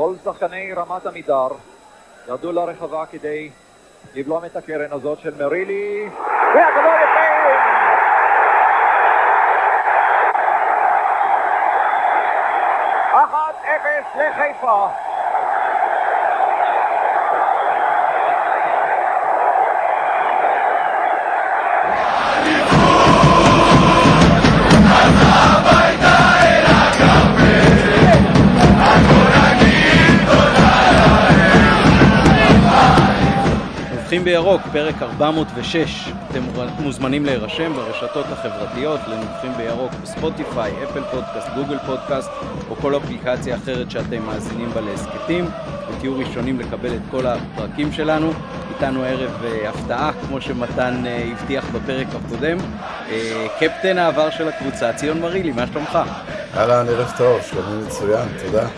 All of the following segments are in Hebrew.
כל שחקני רמת עמידר ירדו לרחבה כדי לבלום את הקרן הזאת של מרילי, והכדור יפה! אחת אפס לחיפה. נובחים בירוק, פרק 406. אתם מוזמנים להירשם ברשתות החברתיות לנובחים בירוק בספוטיפיי, אפל פודקאסט, גוגל פודקאסט או כל אפליקציה אחרת שאתם מאזינים בה להסכתים ותהיו ראשונים לקבל את כל הפרקים שלנו. איתנו ערב uh, הפתעה, כמו שמתן uh, הבטיח בפרק הקודם. Uh, קפטן העבר של הקבוצה, ציון מרילי, מה שלומך? אהלן, ערב טוב, שלומי מצוין, תודה.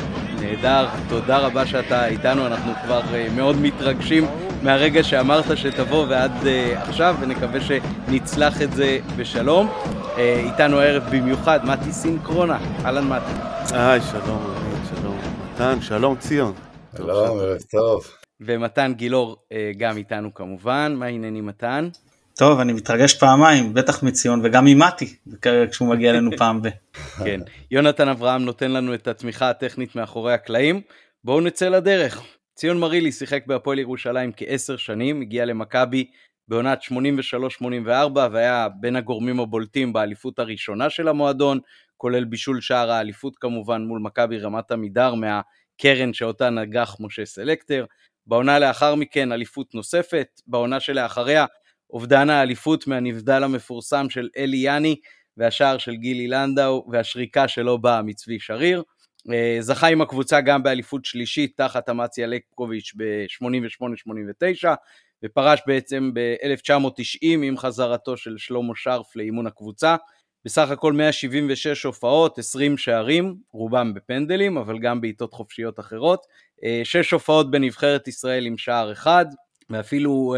נהדר, תודה רבה שאתה איתנו, אנחנו כבר uh, מאוד מתרגשים מהרגע שאמרת שתבוא ועד uh, עכשיו, ונקווה שנצלח את זה בשלום. Uh, איתנו הערב במיוחד מתי סינקרונה, אהלן מתי. היי, שלום שלום מתן, שלום ציון. שלום, ערב טוב. ומתן גילאור uh, גם איתנו כמובן, מה העניינים מתן? טוב, אני מתרגש פעמיים, בטח מציון וגם ממתי, כשהוא מגיע אלינו פעם ב... כן, יונתן אברהם נותן לנו את התמיכה הטכנית מאחורי הקלעים. בואו נצא לדרך. ציון מרילי שיחק בהפועל ירושלים כעשר שנים, הגיע למכבי בעונת 83-84 והיה בין הגורמים הבולטים באליפות הראשונה של המועדון, כולל בישול שער האליפות כמובן מול מכבי רמת עמידר מהקרן שאותה נגח משה סלקטר. בעונה לאחר מכן אליפות נוספת, בעונה שלאחריה אובדן האליפות מהנבדל המפורסם של אלי יאני והשער של גילי לנדאו והשריקה שלו באה מצבי שריר. זכה עם הקבוצה גם באליפות שלישית תחת אמציה לקוביץ' ב-88-89 ופרש בעצם ב-1990 עם חזרתו של שלמה שרף לאימון הקבוצה. בסך הכל 176 הופעות, 20 שערים, רובם בפנדלים, אבל גם בעיטות חופשיות אחרות. שש הופעות בנבחרת ישראל עם שער אחד, ואפילו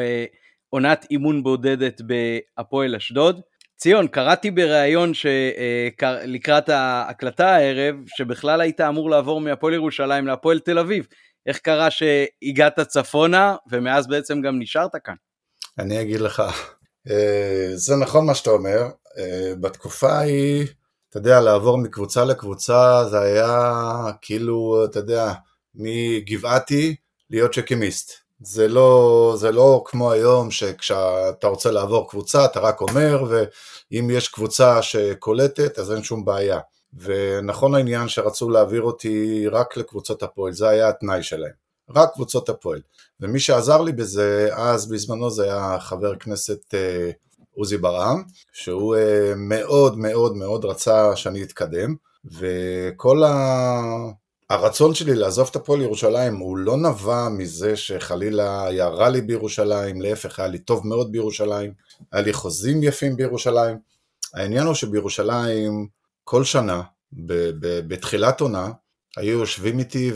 עונת אימון בודדת בהפועל אשדוד. ציון, קראתי בריאיון שלקראת ההקלטה הערב, שבכלל היית אמור לעבור מהפועל ירושלים להפועל תל אביב. איך קרה שהגעת צפונה, ומאז בעצם גם נשארת כאן? אני אגיד לך, זה נכון מה שאתה אומר, בתקופה ההיא, אתה יודע, לעבור מקבוצה לקבוצה, זה היה כאילו, אתה יודע, מגבעתי להיות שקימיסט. זה לא, זה לא כמו היום שכשאתה רוצה לעבור קבוצה אתה רק אומר ואם יש קבוצה שקולטת אז אין שום בעיה. ונכון העניין שרצו להעביר אותי רק לקבוצות הפועל, זה היה התנאי שלהם, רק קבוצות הפועל. ומי שעזר לי בזה אז בזמנו זה היה חבר כנסת אה, עוזי ברעם שהוא אה, מאוד מאוד מאוד רצה שאני אתקדם. וכל ה... הרצון שלי לעזוב את הפועל ירושלים הוא לא נבע מזה שחלילה היה רע לי בירושלים, להפך היה לי טוב מאוד בירושלים, היה לי חוזים יפים בירושלים. העניין הוא שבירושלים כל שנה, ב- ב- בתחילת עונה, היו יושבים איתי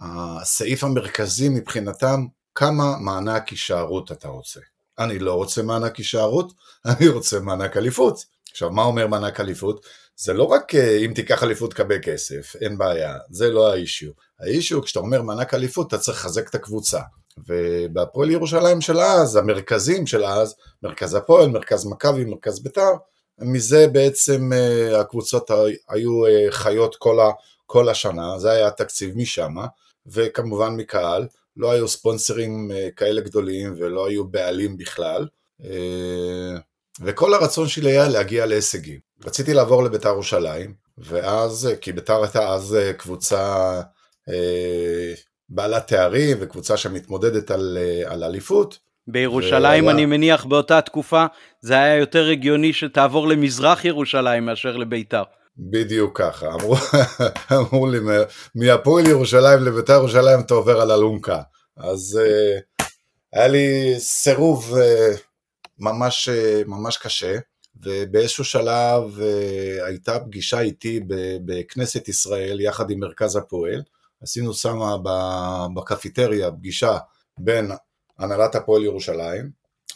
והסעיף המרכזי מבחינתם, כמה מענק הישארות אתה רוצה. אני לא רוצה מענק הישארות, אני רוצה מענק אליפות. עכשיו מה אומר מענק אליפות? זה לא רק אם תיקח אליפות תקבל כסף, אין בעיה, זה לא האישיו. האישיו, כשאתה אומר מענק אליפות, אתה צריך לחזק את הקבוצה. ובהפועל ירושלים של אז, המרכזים של אז, מרכז הפועל, מרכז מכבי, מרכז בית"ר, מזה בעצם הקבוצות היו חיות כל, ה, כל השנה, זה היה התקציב משם, וכמובן מקהל, לא היו ספונסרים כאלה גדולים ולא היו בעלים בכלל. וכל הרצון שלי היה להגיע להישגים. רציתי לעבור לביתר ירושלים, ואז, כי ביתר הייתה אז קבוצה אה, בעלת תארים וקבוצה שמתמודדת על, על אליפות. בירושלים והיה... אני מניח באותה תקופה זה היה יותר הגיוני שתעבור למזרח ירושלים מאשר לביתר. בדיוק ככה, אמרו, אמרו לי מהפועל ירושלים לביתר ירושלים אתה עובר על אלונקה. אז אה, היה לי סירוב אה, ממש, ממש קשה. ובאיזשהו שלב uh, הייתה פגישה איתי בכנסת ישראל יחד עם מרכז הפועל, עשינו שמה בקפיטריה פגישה בין הנהלת הפועל ירושלים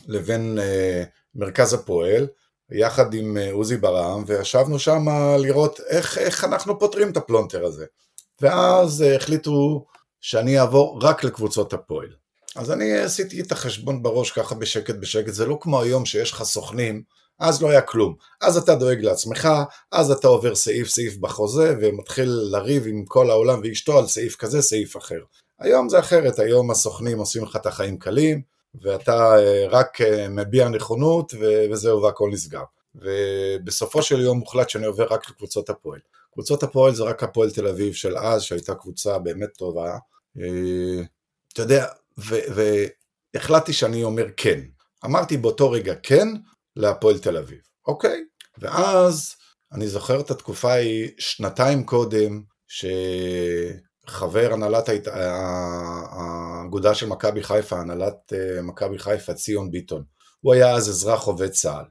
לבין uh, מרכז הפועל, יחד עם uh, עוזי ברעם, וישבנו שם לראות איך, איך אנחנו פותרים את הפלונטר הזה. ואז אה, החליטו שאני אעבור רק לקבוצות הפועל. אז אני עשיתי את החשבון בראש ככה בשקט בשקט, זה לא כמו היום שיש לך סוכנים, אז לא היה כלום. אז אתה דואג לעצמך, אז אתה עובר סעיף סעיף בחוזה ומתחיל לריב עם כל העולם ואשתו על סעיף כזה, סעיף אחר. היום זה אחרת, היום הסוכנים עושים לך את החיים קלים, ואתה אה, רק אה, מביע נכונות וזהו והכל נסגר. ובסופו של יום מוחלט שאני עובר רק לקבוצות הפועל. קבוצות הפועל זה רק הפועל תל אביב של אז, שהייתה קבוצה באמת טובה. אה, אתה יודע, והחלטתי שאני אומר כן. אמרתי באותו רגע כן להפועל תל אביב, אוקיי? ואז אני זוכר את התקופה ההיא שנתיים קודם, שחבר הנהלת האגודה של מכבי חיפה, הנהלת אה, מכבי חיפה, ציון ביטון, הוא היה אז אזרח עובד צה"ל,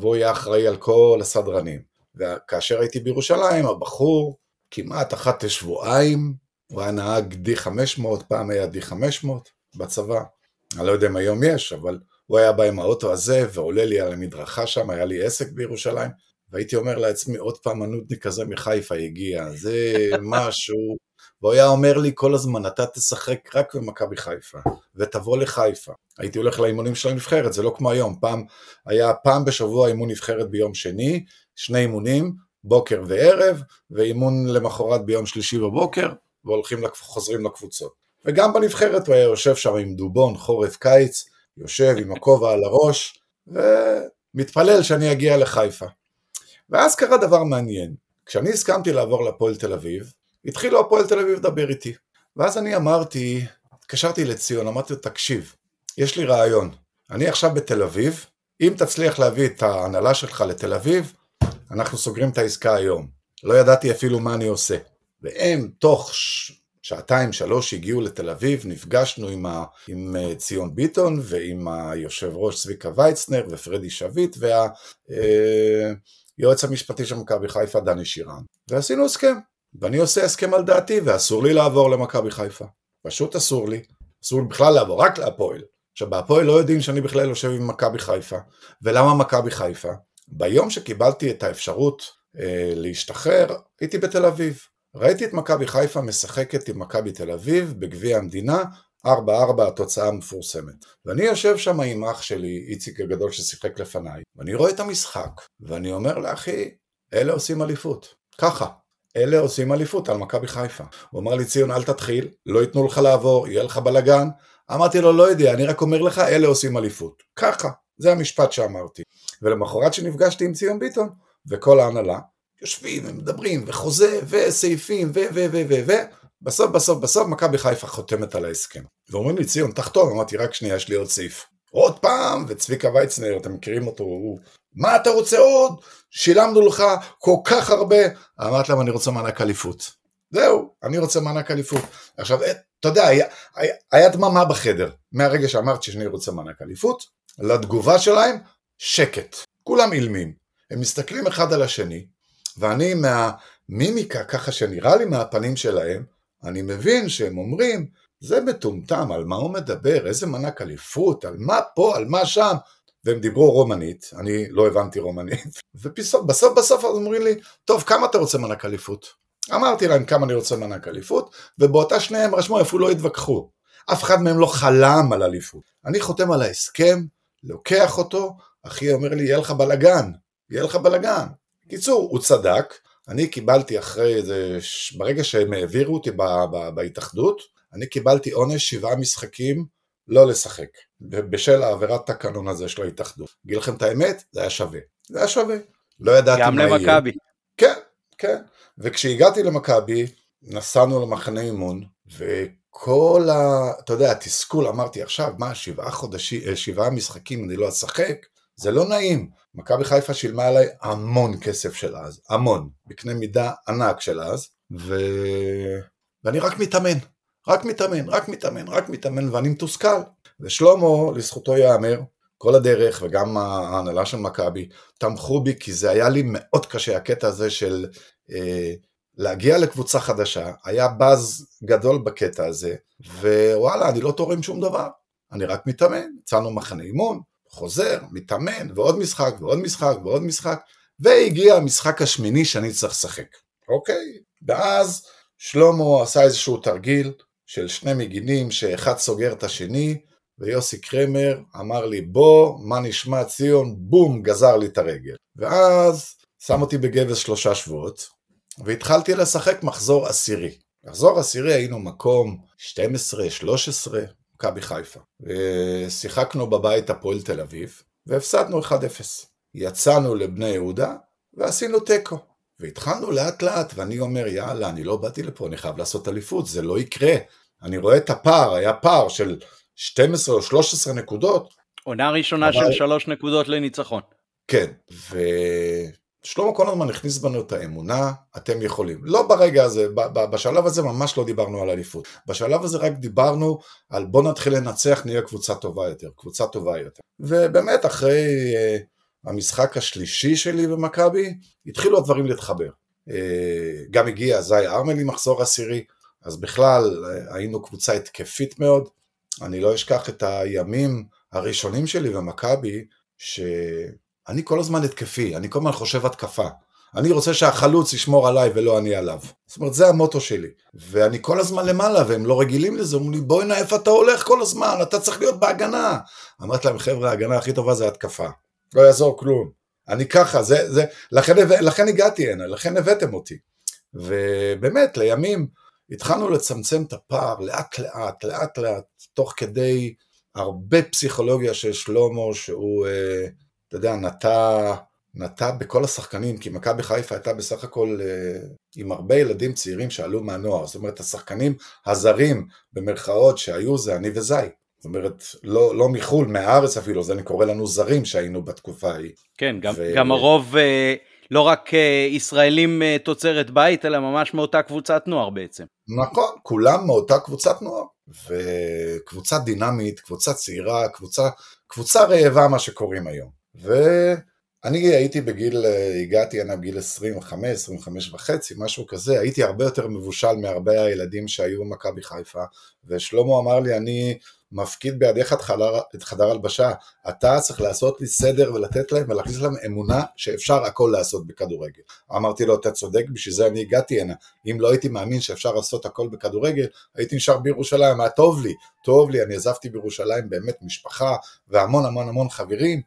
והוא היה אחראי על כל הסדרנים. וכאשר הייתי בירושלים, הבחור כמעט אחת לשבועיים, הוא היה נהג D500, פעם היה D500 בצבא, אני לא יודע אם היום יש, אבל הוא היה בא עם האוטו הזה ועולה לי על המדרכה שם, היה לי עסק בירושלים, והייתי אומר לעצמי, עוד פעם הנודניק הזה מחיפה הגיע, זה משהו, והוא היה אומר לי כל הזמן, אתה תשחק רק במכבי חיפה, ותבוא לחיפה. הייתי הולך לאימונים של הנבחרת, זה לא כמו היום, פעם, היה פעם בשבוע אימון נבחרת ביום שני, שני אימונים, בוקר וערב, ואימון למחרת ביום שלישי בבוקר, והולכים, חוזרים לקבוצות. וגם בנבחרת הוא היה יושב שם עם דובון, חורף קיץ, יושב עם הכובע על הראש, ומתפלל שאני אגיע לחיפה. ואז קרה דבר מעניין, כשאני הסכמתי לעבור לפועל תל אביב, התחילו הפועל תל אביב לדבר איתי. ואז אני אמרתי, התקשרתי לציון, אמרתי לו, תקשיב, יש לי רעיון, אני עכשיו בתל אביב, אם תצליח להביא את ההנהלה שלך לתל אביב, אנחנו סוגרים את העסקה היום. לא ידעתי אפילו מה אני עושה. והם תוך שעתיים שלוש הגיעו לתל אביב, נפגשנו עם, ה, עם אה, ציון ביטון ועם היושב ראש צביקה ויצנר ופרדי שביט והיועץ אה, המשפטי של מכבי חיפה דני שירן. ועשינו הסכם. ואני עושה הסכם על דעתי ואסור לי לעבור למכבי חיפה. פשוט אסור לי, אסור לי בכלל לעבור, רק להפועל. עכשיו בהפועל לא יודעים שאני בכלל יושב עם מכבי חיפה. ולמה מכבי חיפה? ביום שקיבלתי את האפשרות אה, להשתחרר הייתי בתל אביב ראיתי את מכבי חיפה משחקת עם מכבי תל אביב בגביע המדינה 4-4 התוצאה המפורסמת. ואני יושב שם עם אח שלי, איציק הגדול ששיחק לפניי, ואני רואה את המשחק, ואני אומר לאחי, אלה עושים אליפות. ככה. אלה עושים אליפות על מכבי חיפה. הוא אמר לי, ציון, אל תתחיל, לא ייתנו לך לעבור, יהיה לך בלאגן. אמרתי לו, לא יודע, אני רק אומר לך, אלה עושים אליפות. ככה. זה המשפט שאמרתי. ולמחרת שנפגשתי עם ציון ביטון, וכל ההנהלה, יושבים ומדברים וחוזה וסעיפים ו ו ו ו ו בסוף בסוף בסוף מכבי חיפה חותמת על ההסכם. ואומרים לי ציון תחתום, אמרתי רק שנייה יש לי עוד סעיף. עוד פעם, וצביקה ויצנר, אתם מכירים אותו, הוא, מה אתה רוצה עוד? שילמנו לך כל כך הרבה. אמרתי להם אני רוצה מענק אליפות. זהו, אני רוצה מענק אליפות. עכשיו, אתה יודע, היה, היה, היה דממה בחדר, מהרגע שאמרתי שאני רוצה מענק אליפות, לתגובה שלהם, שקט. כולם אילמים. הם מסתכלים אחד על השני, ואני מהמימיקה, ככה שנראה לי מהפנים שלהם, אני מבין שהם אומרים, זה מטומטם, על מה הוא מדבר, איזה מנק אליפות, על מה פה, על מה שם, והם דיברו רומנית, אני לא הבנתי רומנית, ובסוף בסוף בסוף אומרים לי, טוב, כמה אתה רוצה מנק אליפות? אמרתי להם כמה אני רוצה מנק אליפות, ובאותה שניהם רשמו, אפילו לא התווכחו. אף אחד מהם לא חלם על אליפות. אני חותם על ההסכם, לוקח אותו, אחי אומר לי, יהיה לך בלאגן, יהיה לך בלאגן. קיצור, הוא צדק, אני קיבלתי אחרי איזה, ברגע שהם העבירו אותי ב, ב, בהתאחדות, אני קיבלתי עונש שבעה משחקים לא לשחק, בשל העבירת תקנון הזה של ההתאחדות. אגיד לכם את האמת, זה היה שווה. זה היה שווה. לא ידעתי מה יהיה. גם למכבי. כן, כן. וכשהגעתי למכבי, נסענו למחנה אימון, וכל ה... אתה יודע, התסכול, אמרתי עכשיו, מה, שבעה חודשים, שבעה משחקים אני לא אשחק? זה לא נעים. מכבי חיפה שילמה עליי המון כסף של אז, המון, בקנה מידה ענק של אז, ו... ואני רק מתאמן, רק מתאמן, רק מתאמן, רק מתאמן, ואני מתוסכל. ושלמה, לזכותו ייאמר, כל הדרך, וגם ההנהלה של מכבי, תמכו בי, כי זה היה לי מאוד קשה, הקטע הזה של אה, להגיע לקבוצה חדשה, היה באז גדול בקטע הזה, ווואלה, אני לא תורם שום דבר, אני רק מתאמן, יצאנו מחנה אימון, חוזר, מתאמן, ועוד משחק, ועוד משחק, ועוד משחק, והגיע המשחק השמיני שאני צריך לשחק, אוקיי? ואז שלמה עשה איזשהו תרגיל של שני מגינים שאחד סוגר את השני, ויוסי קרמר אמר לי בוא, מה נשמע ציון, בום, גזר לי את הרגל. ואז שם אותי בגבס שלושה שבועות, והתחלתי לשחק מחזור עשירי. מחזור עשירי היינו מקום 12-13, מכבי חיפה. ושיחקנו בבית הפועל תל אביב, והפסדנו 1-0. יצאנו לבני יהודה, ועשינו תיקו. והתחלנו לאט לאט, ואני אומר, יאללה, אני לא באתי לפה, אני חייב לעשות אליפות, זה לא יקרה. אני רואה את הפער, היה פער של 12 או 13 נקודות. עונה ראשונה אבל... של שלוש נקודות לניצחון. כן, ושלמה כל הזמן הכניס בנו את האמונה, אתם יכולים. לא ברגע הזה, בשלב הזה ממש לא דיברנו על אליפות. בשלב הזה רק דיברנו על בוא נתחיל לנצח, נהיה קבוצה טובה יותר, קבוצה טובה יותר. ובאמת, אחרי uh, המשחק השלישי שלי במכבי, התחילו הדברים להתחבר. Uh, גם הגיע זי ארמלי מחזור עשירי, אז בכלל uh, היינו קבוצה התקפית מאוד. אני לא אשכח את הימים הראשונים שלי במכבי, שאני כל הזמן התקפי, אני כל הזמן חושב התקפה. אני רוצה שהחלוץ ישמור עליי ולא אני עליו. זאת אומרת, זה המוטו שלי. ואני כל הזמן למעלה, והם לא רגילים לזה, אומרים לי, בואי נא, איפה אתה הולך כל הזמן? אתה צריך להיות בהגנה. אמרתי להם, חבר'ה, ההגנה הכי טובה זה התקפה. לא יעזור כלום. אני ככה, זה, זה, לכן, לכן הגעתי הנה, לכן הבאתם אותי. ובאמת, לימים, התחלנו לצמצם את הפער לאט לאט, לאט לאט, תוך כדי הרבה פסיכולוגיה של שלמה, שהוא, אה, אתה יודע, נטע, נטע בכל השחקנים, כי מכבי חיפה הייתה בסך הכל אה, עם הרבה ילדים צעירים שעלו מהנוער, זאת אומרת, השחקנים הזרים, במרכאות, שהיו זה אני וזי. זאת אומרת, לא, לא מחו"ל, מהארץ אפילו, זה אני קורא לנו זרים שהיינו בתקופה ההיא. כן, גם, ו... גם הרוב... אה... לא רק אה, ישראלים תוצרת בית, אלא ממש מאותה קבוצת נוער בעצם. נכון, כולם מאותה קבוצת נוער. וקבוצה דינמית, קבוצה צעירה, קבוצה, קבוצה רעבה מה שקוראים היום. ואני הייתי בגיל, אה, הגעתי הנה בגיל 25, 25 וחצי, משהו כזה, הייתי הרבה יותר מבושל מהרבה הילדים שהיו במכבי חיפה, ושלמה אמר לי, אני מפקיד בידיך את חדר, את חדר הלבשה, אתה צריך לעשות לי סדר ולתת להם ולהכניס להם אמונה שאפשר הכל לעשות בכדורגל. אמרתי לו, אתה צודק, בשביל זה אני הגעתי הנה. אם לא הייתי מאמין שאפשר לעשות הכל בכדורגל, הייתי נשאר בירושלים, היה טוב לי, טוב לי, אני עזבתי בירושלים באמת משפחה והמון המון המון חברים,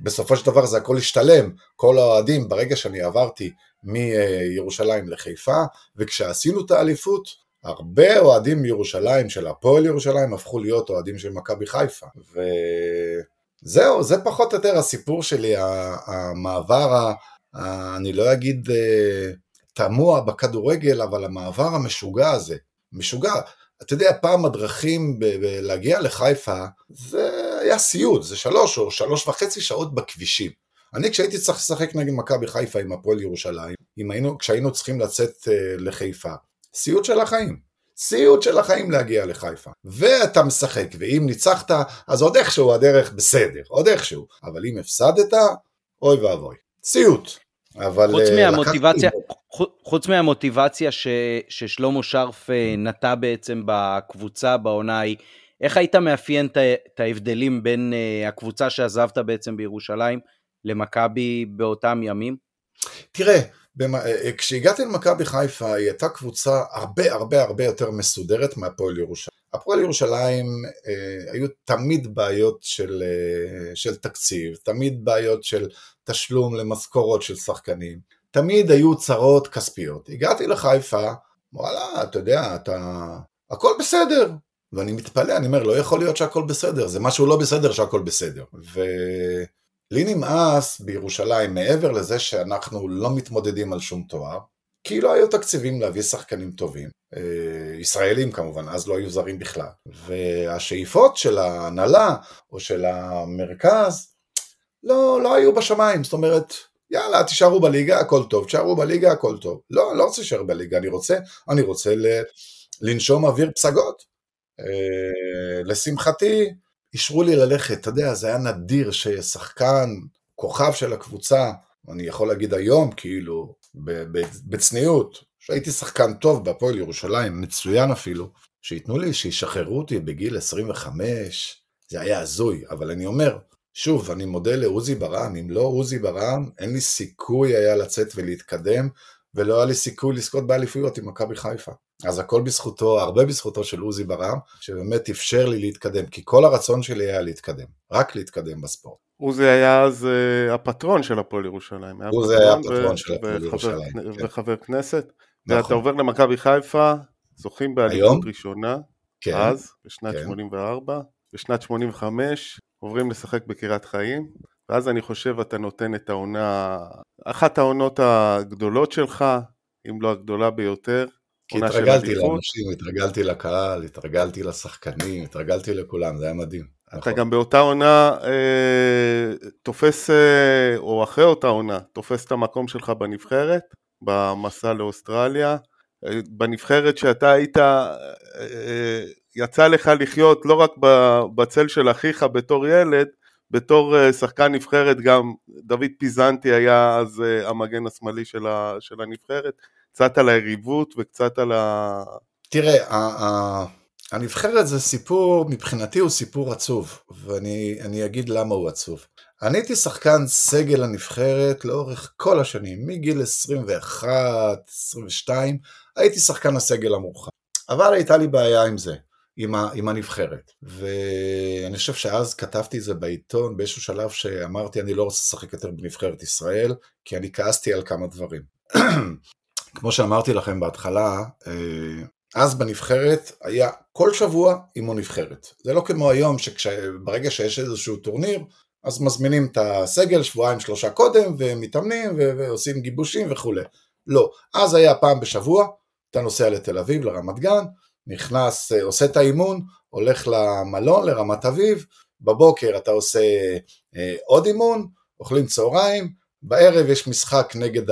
ובסופו של דבר זה הכל השתלם, כל האוהדים, ברגע שאני עברתי מירושלים לחיפה, וכשעשינו את האליפות, הרבה אוהדים מירושלים, של הפועל ירושלים, הפכו להיות אוהדים של מכבי חיפה. וזהו, זה פחות או יותר הסיפור שלי, המעבר, אני לא אגיד אה, תמוה בכדורגל, אבל המעבר המשוגע הזה, משוגע. אתה יודע, פעם הדרכים ב- ב- להגיע לחיפה, זה היה סיוט, זה שלוש או שלוש וחצי שעות בכבישים. אני כשהייתי צריך לשחק נגד מכבי חיפה עם הפועל ירושלים, היינו, כשהיינו צריכים לצאת uh, לחיפה, סיוט של החיים. סיוט של החיים להגיע לחיפה. ואתה משחק, ואם ניצחת, אז עוד איכשהו הדרך בסדר, עוד איכשהו. אבל אם הפסדת, אוי ואבוי. סיוט. אבל... חוץ אה, מהמוטיבציה, חוץ מהמוטיבציה ש, ששלמה שרף אה, נטע בעצם בקבוצה בעונה ההיא, איך היית מאפיין את ההבדלים בין אה, הקבוצה שעזבת בעצם בירושלים למכבי באותם ימים? תראה, אה, כשהגעתי למכבי חיפה היא הייתה קבוצה הרבה הרבה הרבה יותר מסודרת מהפועל ירושלים. הפועל ירושלים אה, היו תמיד בעיות של, אה, של תקציב, תמיד בעיות של תשלום למשכורות של שחקנים, תמיד היו צרות כספיות. הגעתי לחיפה, וואלה, אתה יודע, אתה... הכל בסדר. ואני מתפלא, אני אומר, לא יכול להיות שהכל בסדר, זה משהו לא בסדר שהכל בסדר. ו... לי נמאס בירושלים, מעבר לזה שאנחנו לא מתמודדים על שום תואר, כי לא היו תקציבים להביא שחקנים טובים, אה, ישראלים כמובן, אז לא היו זרים בכלל. והשאיפות של ההנהלה או של המרכז לא, לא היו בשמיים, זאת אומרת, יאללה, תישארו בליגה, הכל טוב, תישארו בליגה, הכל טוב. לא, אני לא רוצה להישאר בליגה, אני רוצה, אני רוצה ל, לנשום אוויר פסגות. אה, לשמחתי, אישרו לי ללכת, אתה יודע, זה היה נדיר ששחקן, כוכב של הקבוצה, אני יכול להגיד היום, כאילו, בצניעות, שהייתי שחקן טוב בהפועל ירושלים, מצוין אפילו, שייתנו לי, שישחררו אותי בגיל 25, זה היה הזוי, אבל אני אומר, שוב, אני מודה לעוזי ברעם, אם לא עוזי ברעם, אין לי סיכוי היה לצאת ולהתקדם ולא היה לי סיכוי לזכות באליפויות עם מכבי חיפה. אז הכל בזכותו, הרבה בזכותו של עוזי ברם, שבאמת אפשר לי להתקדם, כי כל הרצון שלי היה להתקדם, רק להתקדם בספורט. עוזי היה אז uh, הפטרון של הפועל ירושלים. עוזי היה הפטרון של הפועל ירושלים. כן. וחבר כנסת. נכון. ואתה עובר למכבי חיפה, זוכים באליפות ראשונה, כן, אז, בשנת כן. 84, בשנת 85, עוברים לשחק בקריית חיים, ואז אני חושב אתה נותן את העונה, אחת העונות הגדולות שלך, אם לא הגדולה ביותר. כי התרגלתי לאנשים, התרגלתי לקהל, התרגלתי לשחקנים, התרגלתי לכולם, זה היה מדהים. אתה נכון. גם באותה עונה אה, תופס, אה, או אחרי אותה עונה, תופס את המקום שלך בנבחרת, במסע לאוסטרליה. אה, בנבחרת שאתה היית, אה, אה, יצא לך לחיות לא רק בצל של אחיך בתור ילד, בתור אה, שחקן נבחרת גם דוד פיזנטי היה אז אה, המגן השמאלי של, הנבחרת, קצת על היריבות וקצת על ה... תראה, הנבחרת זה סיפור, מבחינתי הוא סיפור עצוב, ואני אגיד למה הוא עצוב. אני הייתי שחקן סגל הנבחרת לאורך כל השנים, מגיל 21, 22, הייתי שחקן הסגל המורחב. אבל הייתה לי בעיה עם זה. עם, ה, עם הנבחרת. ואני חושב שאז כתבתי את זה בעיתון באיזשהו שלב שאמרתי אני לא רוצה לשחק יותר בנבחרת ישראל, כי אני כעסתי על כמה דברים. כמו שאמרתי לכם בהתחלה, אה, אז בנבחרת היה כל שבוע אימון נבחרת. זה לא כמו היום שברגע שיש איזשהו טורניר, אז מזמינים את הסגל שבועיים שלושה קודם ומתאמנים ועושים גיבושים וכולי. לא, אז היה פעם בשבוע, אתה נוסע לתל אביב, לרמת גן, נכנס, אה, עושה את האימון, הולך למלון, לרמת אביב, בבוקר אתה עושה אה, עוד אימון, אוכלים צהריים, בערב יש משחק נגד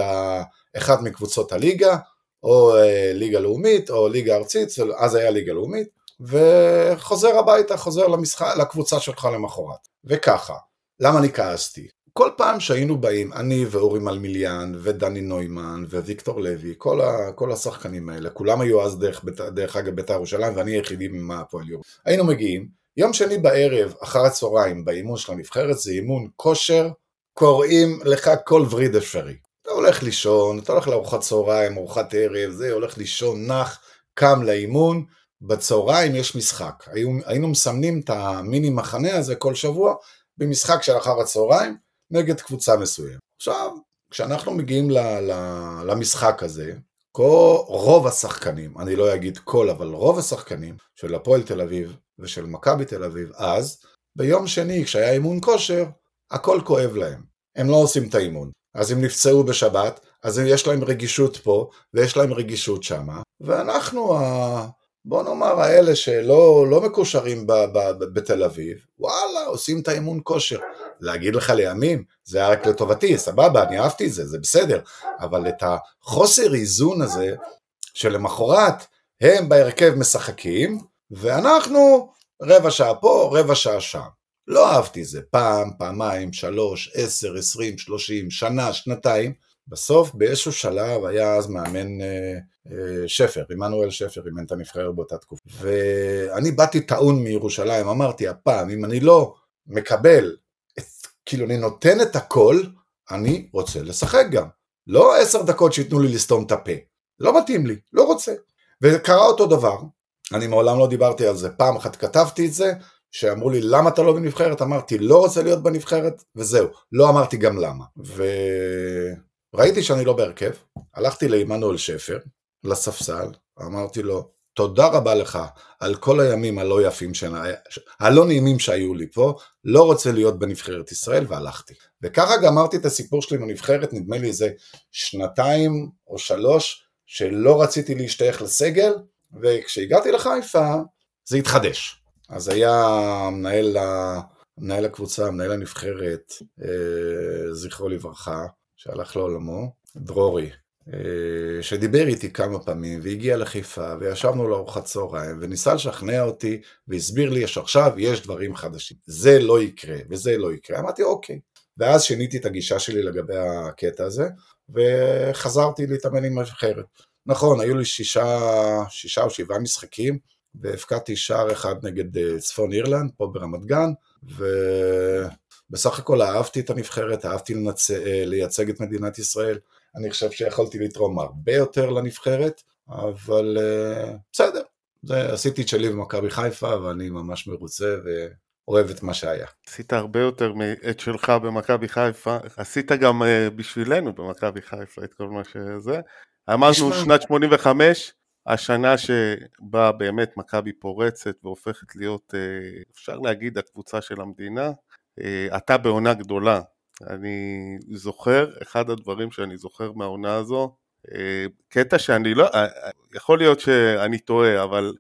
אחת מקבוצות הליגה, או אה, ליגה לאומית, או ליגה ארצית, אז היה ליגה לאומית, וחוזר הביתה, חוזר למשחק, לקבוצה שלך למחרת. וככה, למה אני כעסתי? כל פעם שהיינו באים, אני ואורי מלמיליאן, ודני נוימן, וויקטור לוי, כל, ה, כל השחקנים האלה, כולם היו אז דרך, דרך אגב בית"ר ירושלים, ואני היחידי ממה הפועל יור. היינו מגיעים, יום שני בערב, אחר הצהריים, באימון של הנבחרת, זה אימון כושר, קוראים לך כל וריד אפשרי. אתה הולך לישון, אתה הולך לארוחת צהריים, ארוחת ערב, זה, הולך לישון, נח, קם לאימון, בצהריים יש משחק. היינו, היינו מסמנים את המיני מחנה הזה כל שבוע במשחק של אחר הצהריים, נגד קבוצה מסוימת. עכשיו, כשאנחנו מגיעים ל, ל, למשחק הזה, כל, רוב השחקנים, אני לא אגיד כל, אבל רוב השחקנים של הפועל תל אביב ושל מכבי תל אביב אז, ביום שני כשהיה אימון כושר, הכל כואב להם. הם לא עושים את האימון. אז הם נפצעו בשבת, אז יש להם רגישות פה ויש להם רגישות שמה, ואנחנו בוא נאמר האלה שלא לא מקושרים ב, ב, ב, בתל אביב, וואלה, עושים את האימון כושר. להגיד לך לימים, זה היה רק לטובתי, סבבה, אני אהבתי את זה, זה בסדר, אבל את החוסר איזון הזה, שלמחרת הם בהרכב משחקים, ואנחנו רבע שעה פה, רבע שעה שם. לא אהבתי זה, פעם, פעמיים, שלוש, עשר, עשרים, שלושים, שנה, שנתיים, בסוף באיזשהו שלב היה אז מאמן אה, אה, שפר, עמנואל שפר אימן את הנבחרת באותה תקופה. ואני באתי טעון מירושלים, אמרתי הפעם, אם אני לא מקבל, את, כאילו אני נותן את הכל, אני רוצה לשחק גם. לא עשר דקות שייתנו לי לסתום את הפה. לא מתאים לי, לא רוצה. וקרה אותו דבר, אני מעולם לא דיברתי על זה, פעם אחת כתבתי את זה, שאמרו לי למה אתה לא בנבחרת, אמרתי לא רוצה להיות בנבחרת, וזהו, לא אמרתי גם למה. ו... ראיתי שאני לא בהרכב, הלכתי לעמנואל שפר, לספסל, אמרתי לו, תודה רבה לך על כל הימים הלא יפים, שנה, הלא נעימים שהיו לי פה, לא רוצה להיות בנבחרת ישראל, והלכתי. וככה גמרתי את הסיפור שלי בנבחרת, נדמה לי איזה שנתיים או שלוש, שלא רציתי להשתייך לסגל, וכשהגעתי לחיפה, זה התחדש. אז היה מנהל, מנהל הקבוצה, מנהל הנבחרת, אה, זכרו לברכה, שהלך לעולמו, דרורי, אה, שדיבר איתי כמה פעמים והגיע לחיפה וישבנו לארוחת צהריים וניסה לשכנע אותי והסביר לי שעכשיו יש דברים חדשים. זה לא יקרה וזה לא יקרה. אמרתי אוקיי. ואז שיניתי את הגישה שלי לגבי הקטע הזה וחזרתי להתאמן עם אחרת. נכון, היו לי שישה, שישה או שבעה משחקים והפקדתי שער אחד נגד אה, צפון אירלנד פה ברמת גן ו... בסך הכל אהבתי את הנבחרת, אהבתי לנצ... אה, לייצג את מדינת ישראל, אני חושב שיכולתי לתרום הרבה יותר לנבחרת, אבל uh, בסדר, זה, עשיתי את שלי במכבי חיפה ואני ממש מרוצה ואוהב את מה שהיה. עשית הרבה יותר מאת שלך במכבי חיפה, עשית גם בשבילנו במכבי חיפה את כל מה שזה. אמרנו שנת 85, השנה שבה באמת מכבי פורצת והופכת להיות, אה, אפשר להגיד, הקבוצה של המדינה. אה, אתה בעונה גדולה. אני זוכר, אחד הדברים שאני זוכר מהעונה הזו, אה, קטע שאני לא, יכול להיות שאני טועה, אבל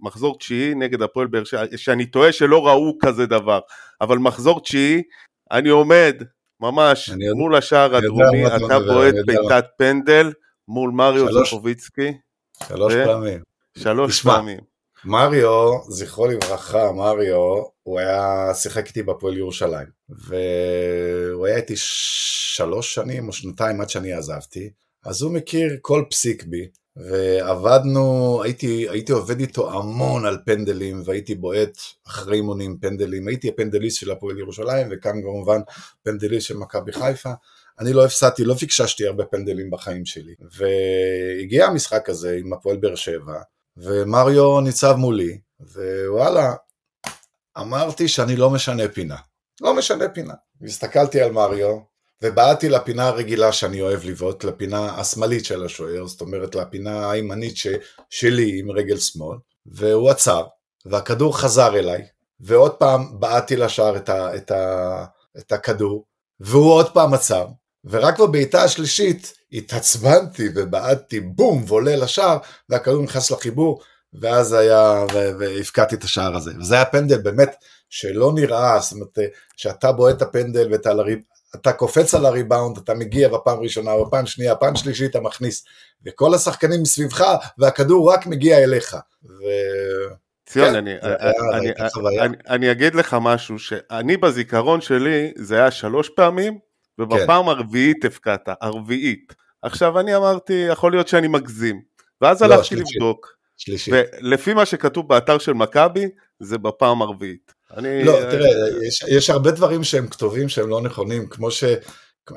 מחזור תשיעי נגד הפועל באר שבע, שאני טועה שלא ראו כזה דבר, אבל מחזור תשיעי, אני עומד ממש מול השער הדרומי, אתה בועט בעיטת פנדל, מול מריו זוכוביצקי. שלוש ו... פעמים. שלוש תשמע, פעמים. מריו, זכרו לברכה, מריו, הוא היה, שיחק איתי בפועל ירושלים, והוא היה איתי שלוש שנים או שנתיים עד שאני עזבתי, אז הוא מכיר כל פסיק בי, ועבדנו, הייתי, הייתי עובד איתו המון על פנדלים, והייתי בועט אחרי אימונים פנדלים, הייתי הפנדליסט של הפועל ירושלים, וכאן כמובן פנדליסט של מכבי חיפה, אני לא הפסדתי, לא פיקששתי הרבה פנדלים בחיים שלי. והגיע המשחק הזה עם הפועל באר שבע, ומריו ניצב מולי, ווואלה, אמרתי שאני לא משנה פינה. לא משנה פינה. הסתכלתי על מריו, ובעטתי לפינה הרגילה שאני אוהב לבעוט, לפינה השמאלית של השוער, זאת אומרת לפינה הימנית ש... שלי עם רגל שמאל, והוא עצר, והכדור חזר אליי, ועוד פעם בעטתי לשער את, ה... את, ה... את הכדור, והוא עוד פעם עצר, ורק בבעיטה השלישית התעצבנתי ובעטתי בום ועולה לשער והכדור נכנס לחיבור ואז היה, והפקעתי את השער הזה. וזה היה פנדל באמת שלא נראה, זאת אומרת, שאתה בועט את הפנדל ואתה לריב, אתה קופץ על הריבאונד, אתה מגיע בפעם ראשונה, בפעם שנייה, פעם שלישית אתה מכניס, וכל השחקנים מסביבך, והכדור רק מגיע אליך. ו... ציון, כן, אני, אני, אני, אני, אני אגיד לך משהו, שאני בזיכרון שלי, זה היה שלוש פעמים, ובפעם כן. הרביעית הפקעת, הרביעית. עכשיו אני אמרתי, יכול להיות שאני מגזים. ואז לא, הלכתי שלישית. לבדוק. שלישית. ולפי מה שכתוב באתר של מכבי, זה בפעם הרביעית. אני... לא, תראה, יש, יש הרבה דברים שהם כתובים שהם לא נכונים, כמו ש...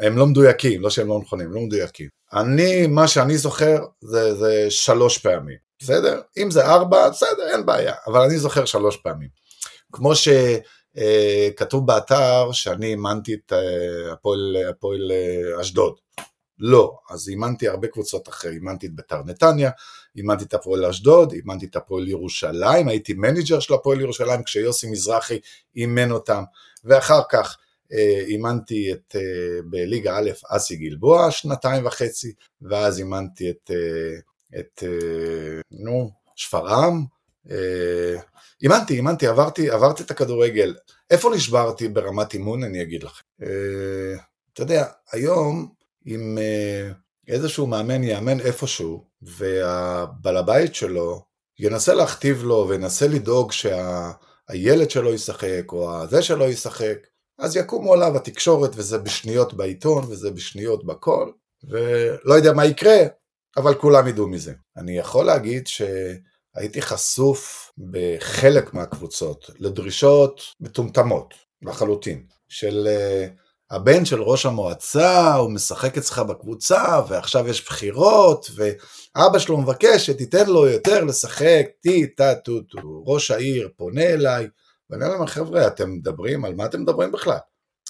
הם לא מדויקים, לא שהם לא נכונים, לא מדויקים. אני, מה שאני זוכר זה, זה שלוש פעמים, בסדר? אם זה ארבע, בסדר, אין בעיה, אבל אני זוכר שלוש פעמים. כמו ש... אה, כתוב באתר שאני אימנתי את אה, הפועל, הפועל אה, אשדוד. לא, אז אימנתי הרבה קבוצות אחרי, אימנתי את בית"ר נתניה, אימנתי את הפועל אשדוד, אימנתי את הפועל ירושלים, הייתי מנג'ר של הפועל ירושלים כשיוסי מזרחי אימן אותם, ואחר כך אימנתי את, בליגה א' אסי גלבוע שנתיים וחצי, ואז אימנתי את, את נו, שפרעם, אימנתי, אימנתי, עברתי, עברתי את הכדורגל. איפה נשברתי ברמת אימון, אני אגיד לכם. אה, אתה יודע, היום אם אה, איזשהו מאמן יאמן איפשהו, והבעל הבית שלו ינסה להכתיב לו וינסה לדאוג שהילד שלו ישחק, או הזה שלו ישחק, אז יקומו עליו התקשורת, וזה בשניות בעיתון, וזה בשניות בכל, ולא יודע מה יקרה, אבל כולם ידעו מזה. אני יכול להגיד ש... הייתי חשוף בחלק מהקבוצות לדרישות מטומטמות לחלוטין, של uh, הבן של ראש המועצה, הוא משחק אצלך בקבוצה, ועכשיו יש בחירות, ואבא שלו מבקש שתיתן לו יותר לשחק, טי טה טו טו, ראש העיר פונה אליי, ואני אומר להם, חבר'ה, אתם מדברים, על מה אתם מדברים בכלל?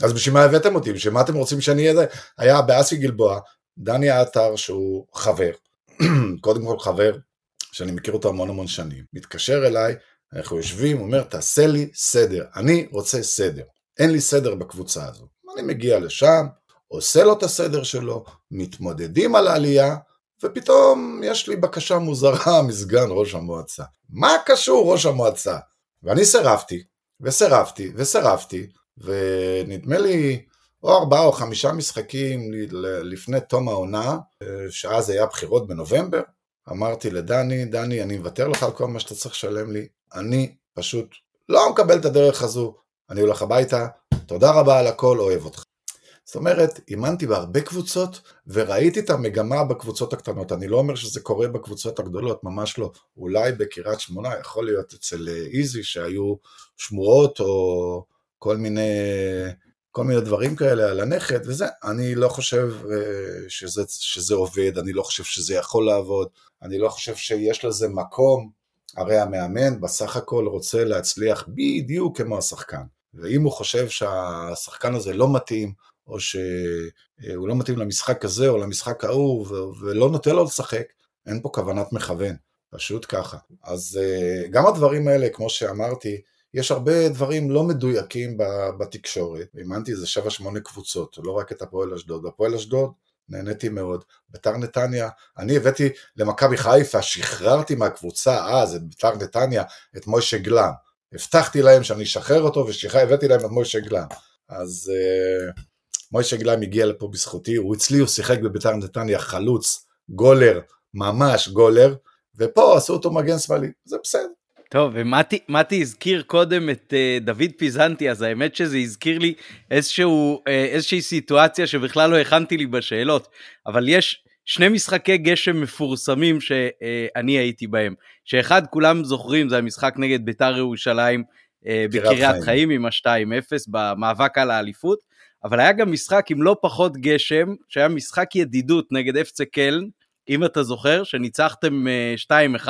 אז בשביל מה הבאתם אותי? בשביל מה אתם רוצים שאני אהיה? היה באסי גלבוע, דני עטר שהוא חבר, קודם כל חבר, שאני מכיר אותו המון המון שנים, מתקשר אליי, אנחנו יושבים, אומר, תעשה לי סדר, אני רוצה סדר, אין לי סדר בקבוצה הזו. אני מגיע לשם, עושה לו את הסדר שלו, מתמודדים על העלייה, ופתאום יש לי בקשה מוזרה מסגן ראש המועצה. מה קשור ראש המועצה? ואני סירבתי, וסירבתי, וסירבתי, ונדמה לי או ארבעה או חמישה משחקים לפני תום העונה, שאז היה בחירות בנובמבר, אמרתי לדני, דני, אני מוותר לך על כל מה שאתה צריך לשלם לי, אני פשוט לא מקבל את הדרך הזו, אני הולך הביתה, תודה רבה על הכל, אוהב אותך. זאת אומרת, אימנתי בהרבה קבוצות וראיתי את המגמה בקבוצות הקטנות. אני לא אומר שזה קורה בקבוצות הגדולות, ממש לא. אולי בקריית שמונה, יכול להיות אצל איזי שהיו שמועות או כל מיני כל מיני דברים כאלה על הנכד וזה, אני לא חושב אה, שזה, שזה עובד, אני לא חושב שזה יכול לעבוד, אני לא חושב שיש לזה מקום, הרי המאמן בסך הכל רוצה להצליח בדיוק כמו השחקן, ואם הוא חושב שהשחקן הזה לא מתאים, או שהוא לא מתאים למשחק הזה או למשחק ההוא, ולא נותן לו לשחק, אין פה כוונת מכוון, פשוט ככה. אז אה, גם הדברים האלה, כמו שאמרתי, יש הרבה דברים לא מדויקים בתקשורת, אימנתי איזה 7-8 קבוצות, לא רק את הפועל אשדוד. הפועל אשדוד נהניתי מאוד. ביתר נתניה, אני הבאתי למכבי חיפה, שחררתי מהקבוצה אז, את ביתר נתניה, את מוישה גלם. הבטחתי להם שאני אשחרר אותו והבאתי להם את מוישה גלם. אז uh, מוישה גלם הגיע לפה בזכותי, הוא אצלי, הוא שיחק בביתר נתניה חלוץ, גולר, ממש גולר, ופה עשו אותו מגן שמאלי, זה בסדר. טוב, ומתי הזכיר קודם את uh, דוד פיזנטי, אז האמת שזה הזכיר לי איזשהו, uh, איזושהי סיטואציה שבכלל לא הכנתי לי בשאלות, אבל יש שני משחקי גשם מפורסמים שאני uh, הייתי בהם, שאחד כולם זוכרים, זה המשחק נגד ביתר ירושלים uh, בקריית חיים. חיים עם ה-2-0 במאבק על האליפות, אבל היה גם משחק עם לא פחות גשם, שהיה משחק ידידות נגד אפצה קלן, אם אתה זוכר, שניצחתם uh, 2-1,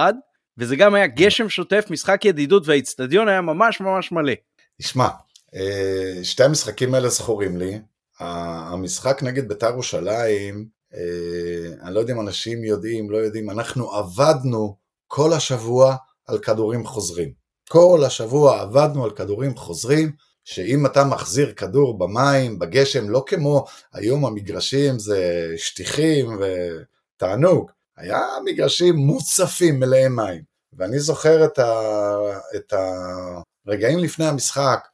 וזה גם היה גשם שוטף, משחק ידידות, והאיצטדיון היה ממש ממש מלא. תשמע, אה, שתי המשחקים האלה זכורים לי. המשחק נגד בית"ר ירושלים, אה, אני לא יודע אם אנשים יודעים, לא יודעים, אנחנו עבדנו כל השבוע על כדורים חוזרים. כל השבוע עבדנו על כדורים חוזרים, שאם אתה מחזיר כדור במים, בגשם, לא כמו היום המגרשים זה שטיחים ותענוג, היה מגרשים מוצפים מלאי מים. ואני זוכר את, ה, את הרגעים לפני המשחק,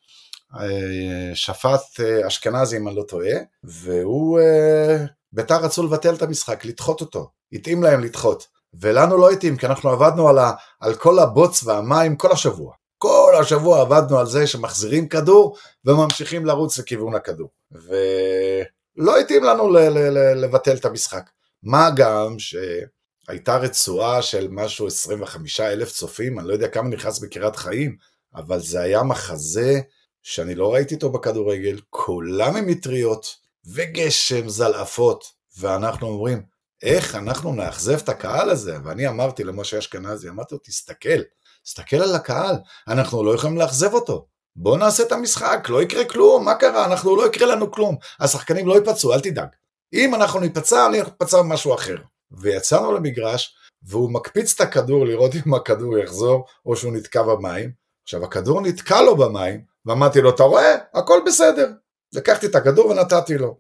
אה, שפט אה, אשכנזי אם אני לא טועה, והוא, אה, ביתר רצו לבטל את המשחק, לדחות אותו, התאים להם לדחות, ולנו לא התאים, כי אנחנו עבדנו על, ה, על כל הבוץ והמים כל השבוע. כל השבוע עבדנו על זה שמחזירים כדור וממשיכים לרוץ לכיוון הכדור. ולא התאים לנו ל- ל- ל- לבטל את המשחק. מה גם שהייתה רצועה של משהו 25 אלף צופים, אני לא יודע כמה נכנס בקריית חיים, אבל זה היה מחזה שאני לא ראיתי אותו בכדורגל, כולם עם מטריות וגשם זלעפות, ואנחנו אומרים, איך אנחנו נאכזב את הקהל הזה? ואני אמרתי למשה אשכנזי, אמרתי לו, תסתכל, תסתכל על הקהל, אנחנו לא יכולים לאכזב אותו. בוא נעשה את המשחק, לא יקרה כלום, מה קרה? אנחנו לא יקרה לנו כלום. השחקנים לא ייפצעו, אל תדאג. אם אנחנו ניפצע, אני אפצע במשהו אחר. ויצאנו למגרש, והוא מקפיץ את הכדור לראות אם הכדור יחזור, או שהוא נתקע במים. עכשיו, הכדור נתקע לו במים, ואמרתי לו, אתה רואה? הכל בסדר. לקחתי את הכדור ונתתי לו.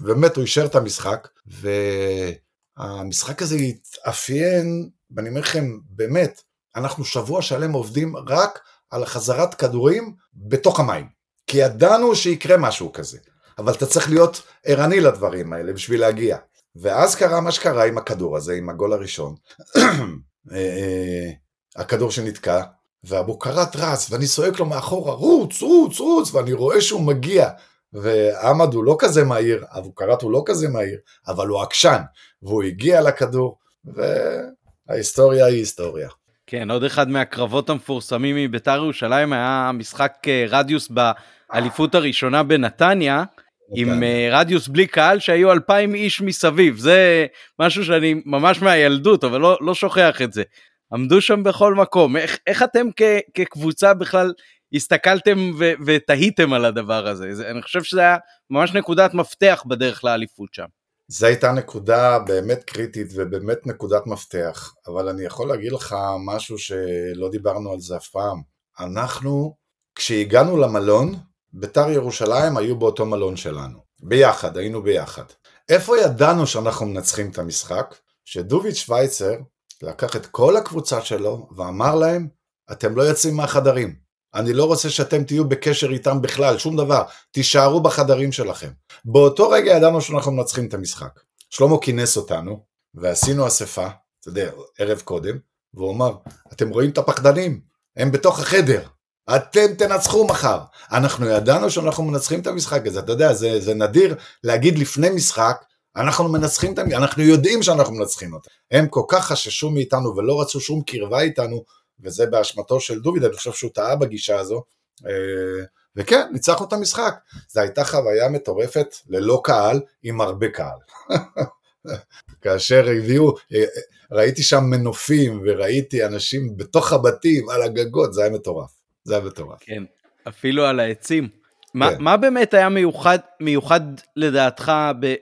ובאמת הוא אישר את המשחק, והמשחק הזה התאפיין, ואני אומר לכם, באמת, אנחנו שבוע שלם עובדים רק על חזרת כדורים בתוך המים. כי ידענו שיקרה משהו כזה. אבל אתה צריך להיות ערני לדברים האלה בשביל להגיע. ואז קרה מה שקרה עם הכדור הזה, עם הגול הראשון. אה, אה, הכדור שנתקע, ואבו קראט רץ, ואני צועק לו מאחורה, רוץ, רוץ, רוץ, ואני רואה שהוא מגיע. ועמד הוא לא כזה מהיר, אבו קראט הוא לא כזה מהיר, אבל הוא עקשן, והוא הגיע לכדור, וההיסטוריה היא היסטוריה. כן, עוד אחד מהקרבות המפורסמים מביתר ירושלים היה משחק אה, רדיוס באליפות הראשונה בנתניה, עם uh, רדיוס בלי קהל שהיו אלפיים איש מסביב, זה משהו שאני ממש מהילדות, אבל לא, לא שוכח את זה. עמדו שם בכל מקום, איך, איך אתם כ, כקבוצה בכלל הסתכלתם ו, ותהיתם על הדבר הזה? זה, אני חושב שזה היה ממש נקודת מפתח בדרך לאליפות שם. זו הייתה נקודה באמת קריטית ובאמת נקודת מפתח, אבל אני יכול להגיד לך משהו שלא דיברנו על זה אף פעם. אנחנו, כשהגענו למלון, ביתר ירושלים היו באותו מלון שלנו. ביחד, היינו ביחד. איפה ידענו שאנחנו מנצחים את המשחק? שדוביץ' שווייצר לקח את כל הקבוצה שלו ואמר להם, אתם לא יוצאים מהחדרים. אני לא רוצה שאתם תהיו בקשר איתם בכלל, שום דבר. תישארו בחדרים שלכם. באותו רגע ידענו שאנחנו מנצחים את המשחק. שלמה כינס אותנו, ועשינו אספה, אתה יודע, ערב קודם, והוא אמר, אתם רואים את הפחדנים? הם בתוך החדר. אתם תנצחו מחר. אנחנו ידענו שאנחנו מנצחים את המשחק הזה, אתה יודע, זה, זה נדיר להגיד לפני משחק, אנחנו מנצחים את המשחק, אנחנו יודעים שאנחנו מנצחים אותם. הם כל כך חששו מאיתנו ולא רצו שום קרבה איתנו, וזה באשמתו של דוביד, אני חושב שהוא טעה בגישה הזו, אה, וכן, ניצחנו את המשחק. זו הייתה חוויה מטורפת ללא קהל, עם הרבה קהל. כאשר הביאו, ראיתי שם מנופים וראיתי אנשים בתוך הבתים, על הגגות, זה היה מטורף. זה היה מטורף. כן, אפילו על העצים. כן. מה באמת היה מיוחד, מיוחד לדעתך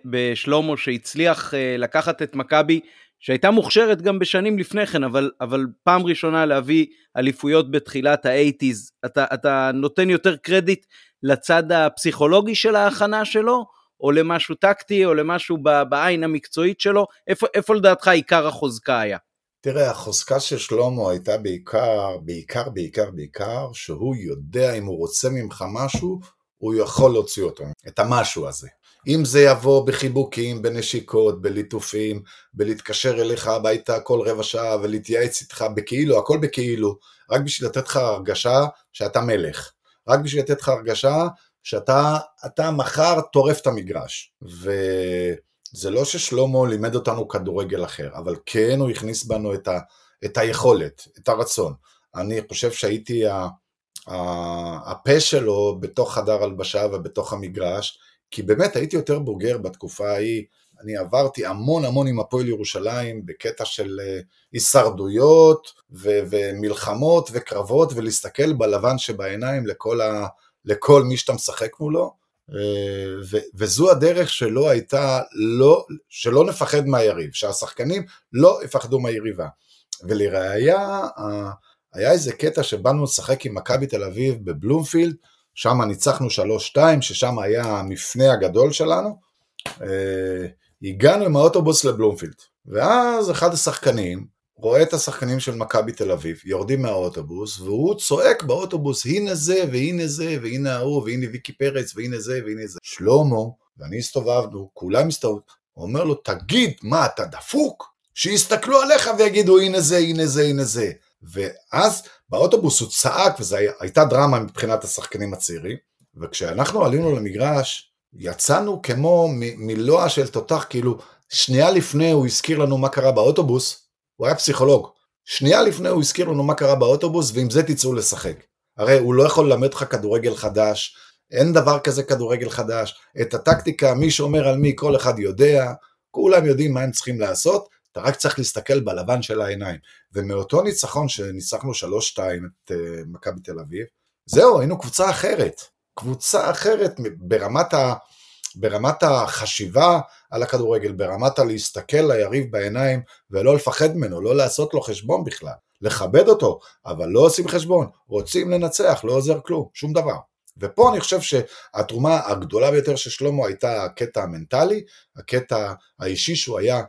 בשלומו שהצליח uh, לקחת את מכבי, שהייתה מוכשרת גם בשנים לפני כן, אבל, אבל פעם ראשונה להביא אליפויות בתחילת האייטיז, אתה, אתה נותן יותר קרדיט לצד הפסיכולוגי של ההכנה שלו, או למשהו טקטי, או למשהו בעין המקצועית שלו? איפה, איפה לדעתך עיקר החוזקה היה? תראה, החוזקה של שלמה הייתה בעיקר, בעיקר, בעיקר, בעיקר, שהוא יודע אם הוא רוצה ממך משהו, הוא יכול להוציא אותו, את המשהו הזה. אם זה יבוא בחיבוקים, בנשיקות, בליטופים, בלהתקשר אליך הביתה כל רבע שעה ולהתייעץ איתך בכאילו, הכל בכאילו, רק בשביל לתת לך הרגשה שאתה מלך. רק בשביל לתת לך הרגשה שאתה מחר טורף את המגרש. וזה לא ששלמה לימד אותנו כדורגל אחר, אבל כן הוא הכניס בנו את, ה... את היכולת, את הרצון. אני חושב שהייתי ה... הפה שלו בתוך חדר הלבשה ובתוך המגרש, כי באמת הייתי יותר בוגר בתקופה ההיא, אני עברתי המון המון עם הפועל ירושלים בקטע של אה, הישרדויות ו- ומלחמות וקרבות ולהסתכל בלבן שבעיניים לכל, ה- לכל מי שאתה משחק מולו ו- וזו הדרך שלא הייתה, לא, שלא נפחד מהיריב, שהשחקנים לא יפחדו מהיריבה ולראיה היה איזה קטע שבאנו לשחק עם מכבי תל אביב בבלומפילד, שם ניצחנו 3-2, ששם היה המפנה הגדול שלנו. אה, הגענו עם האוטובוס לבלומפילד, ואז אחד השחקנים רואה את השחקנים של מכבי תל אביב, יורדים מהאוטובוס, והוא צועק באוטובוס, הנה זה, והנה זה, והנה ההוא, והנה ויקי פרץ, והנה זה, והנה זה. שלמה, ואני הסתובבנו, כולם הסתובבו, הוא אומר לו, תגיד, מה, אתה דפוק? שיסתכלו עליך ויגידו, הנה זה, הנה זה, הנה זה. ואז באוטובוס הוא צעק, וזו הייתה דרמה מבחינת השחקנים הצעירים, וכשאנחנו עלינו למגרש, יצאנו כמו מלוע של תותח, כאילו שנייה לפני הוא הזכיר לנו מה קרה באוטובוס, הוא היה פסיכולוג, שנייה לפני הוא הזכיר לנו מה קרה באוטובוס, ועם זה תצאו לשחק. הרי הוא לא יכול ללמד לך כדורגל חדש, אין דבר כזה כדורגל חדש, את הטקטיקה, מי שומר על מי, כל אחד יודע, כולם יודעים מה הם צריכים לעשות, אתה רק צריך להסתכל בלבן של העיניים. ומאותו ניצחון שניצחנו 3-2 את uh, מכבי תל אביב, זהו, היינו קבוצה אחרת. קבוצה אחרת ברמת, ה, ברמת החשיבה על הכדורגל, ברמת הלהסתכל ליריב בעיניים ולא לפחד ממנו, לא לעשות לו חשבון בכלל. לכבד אותו, אבל לא עושים חשבון, רוצים לנצח, לא עוזר כלום, שום דבר. ופה אני חושב שהתרומה הגדולה ביותר של שלמה הייתה הקטע המנטלי, הקטע האישי שהוא היה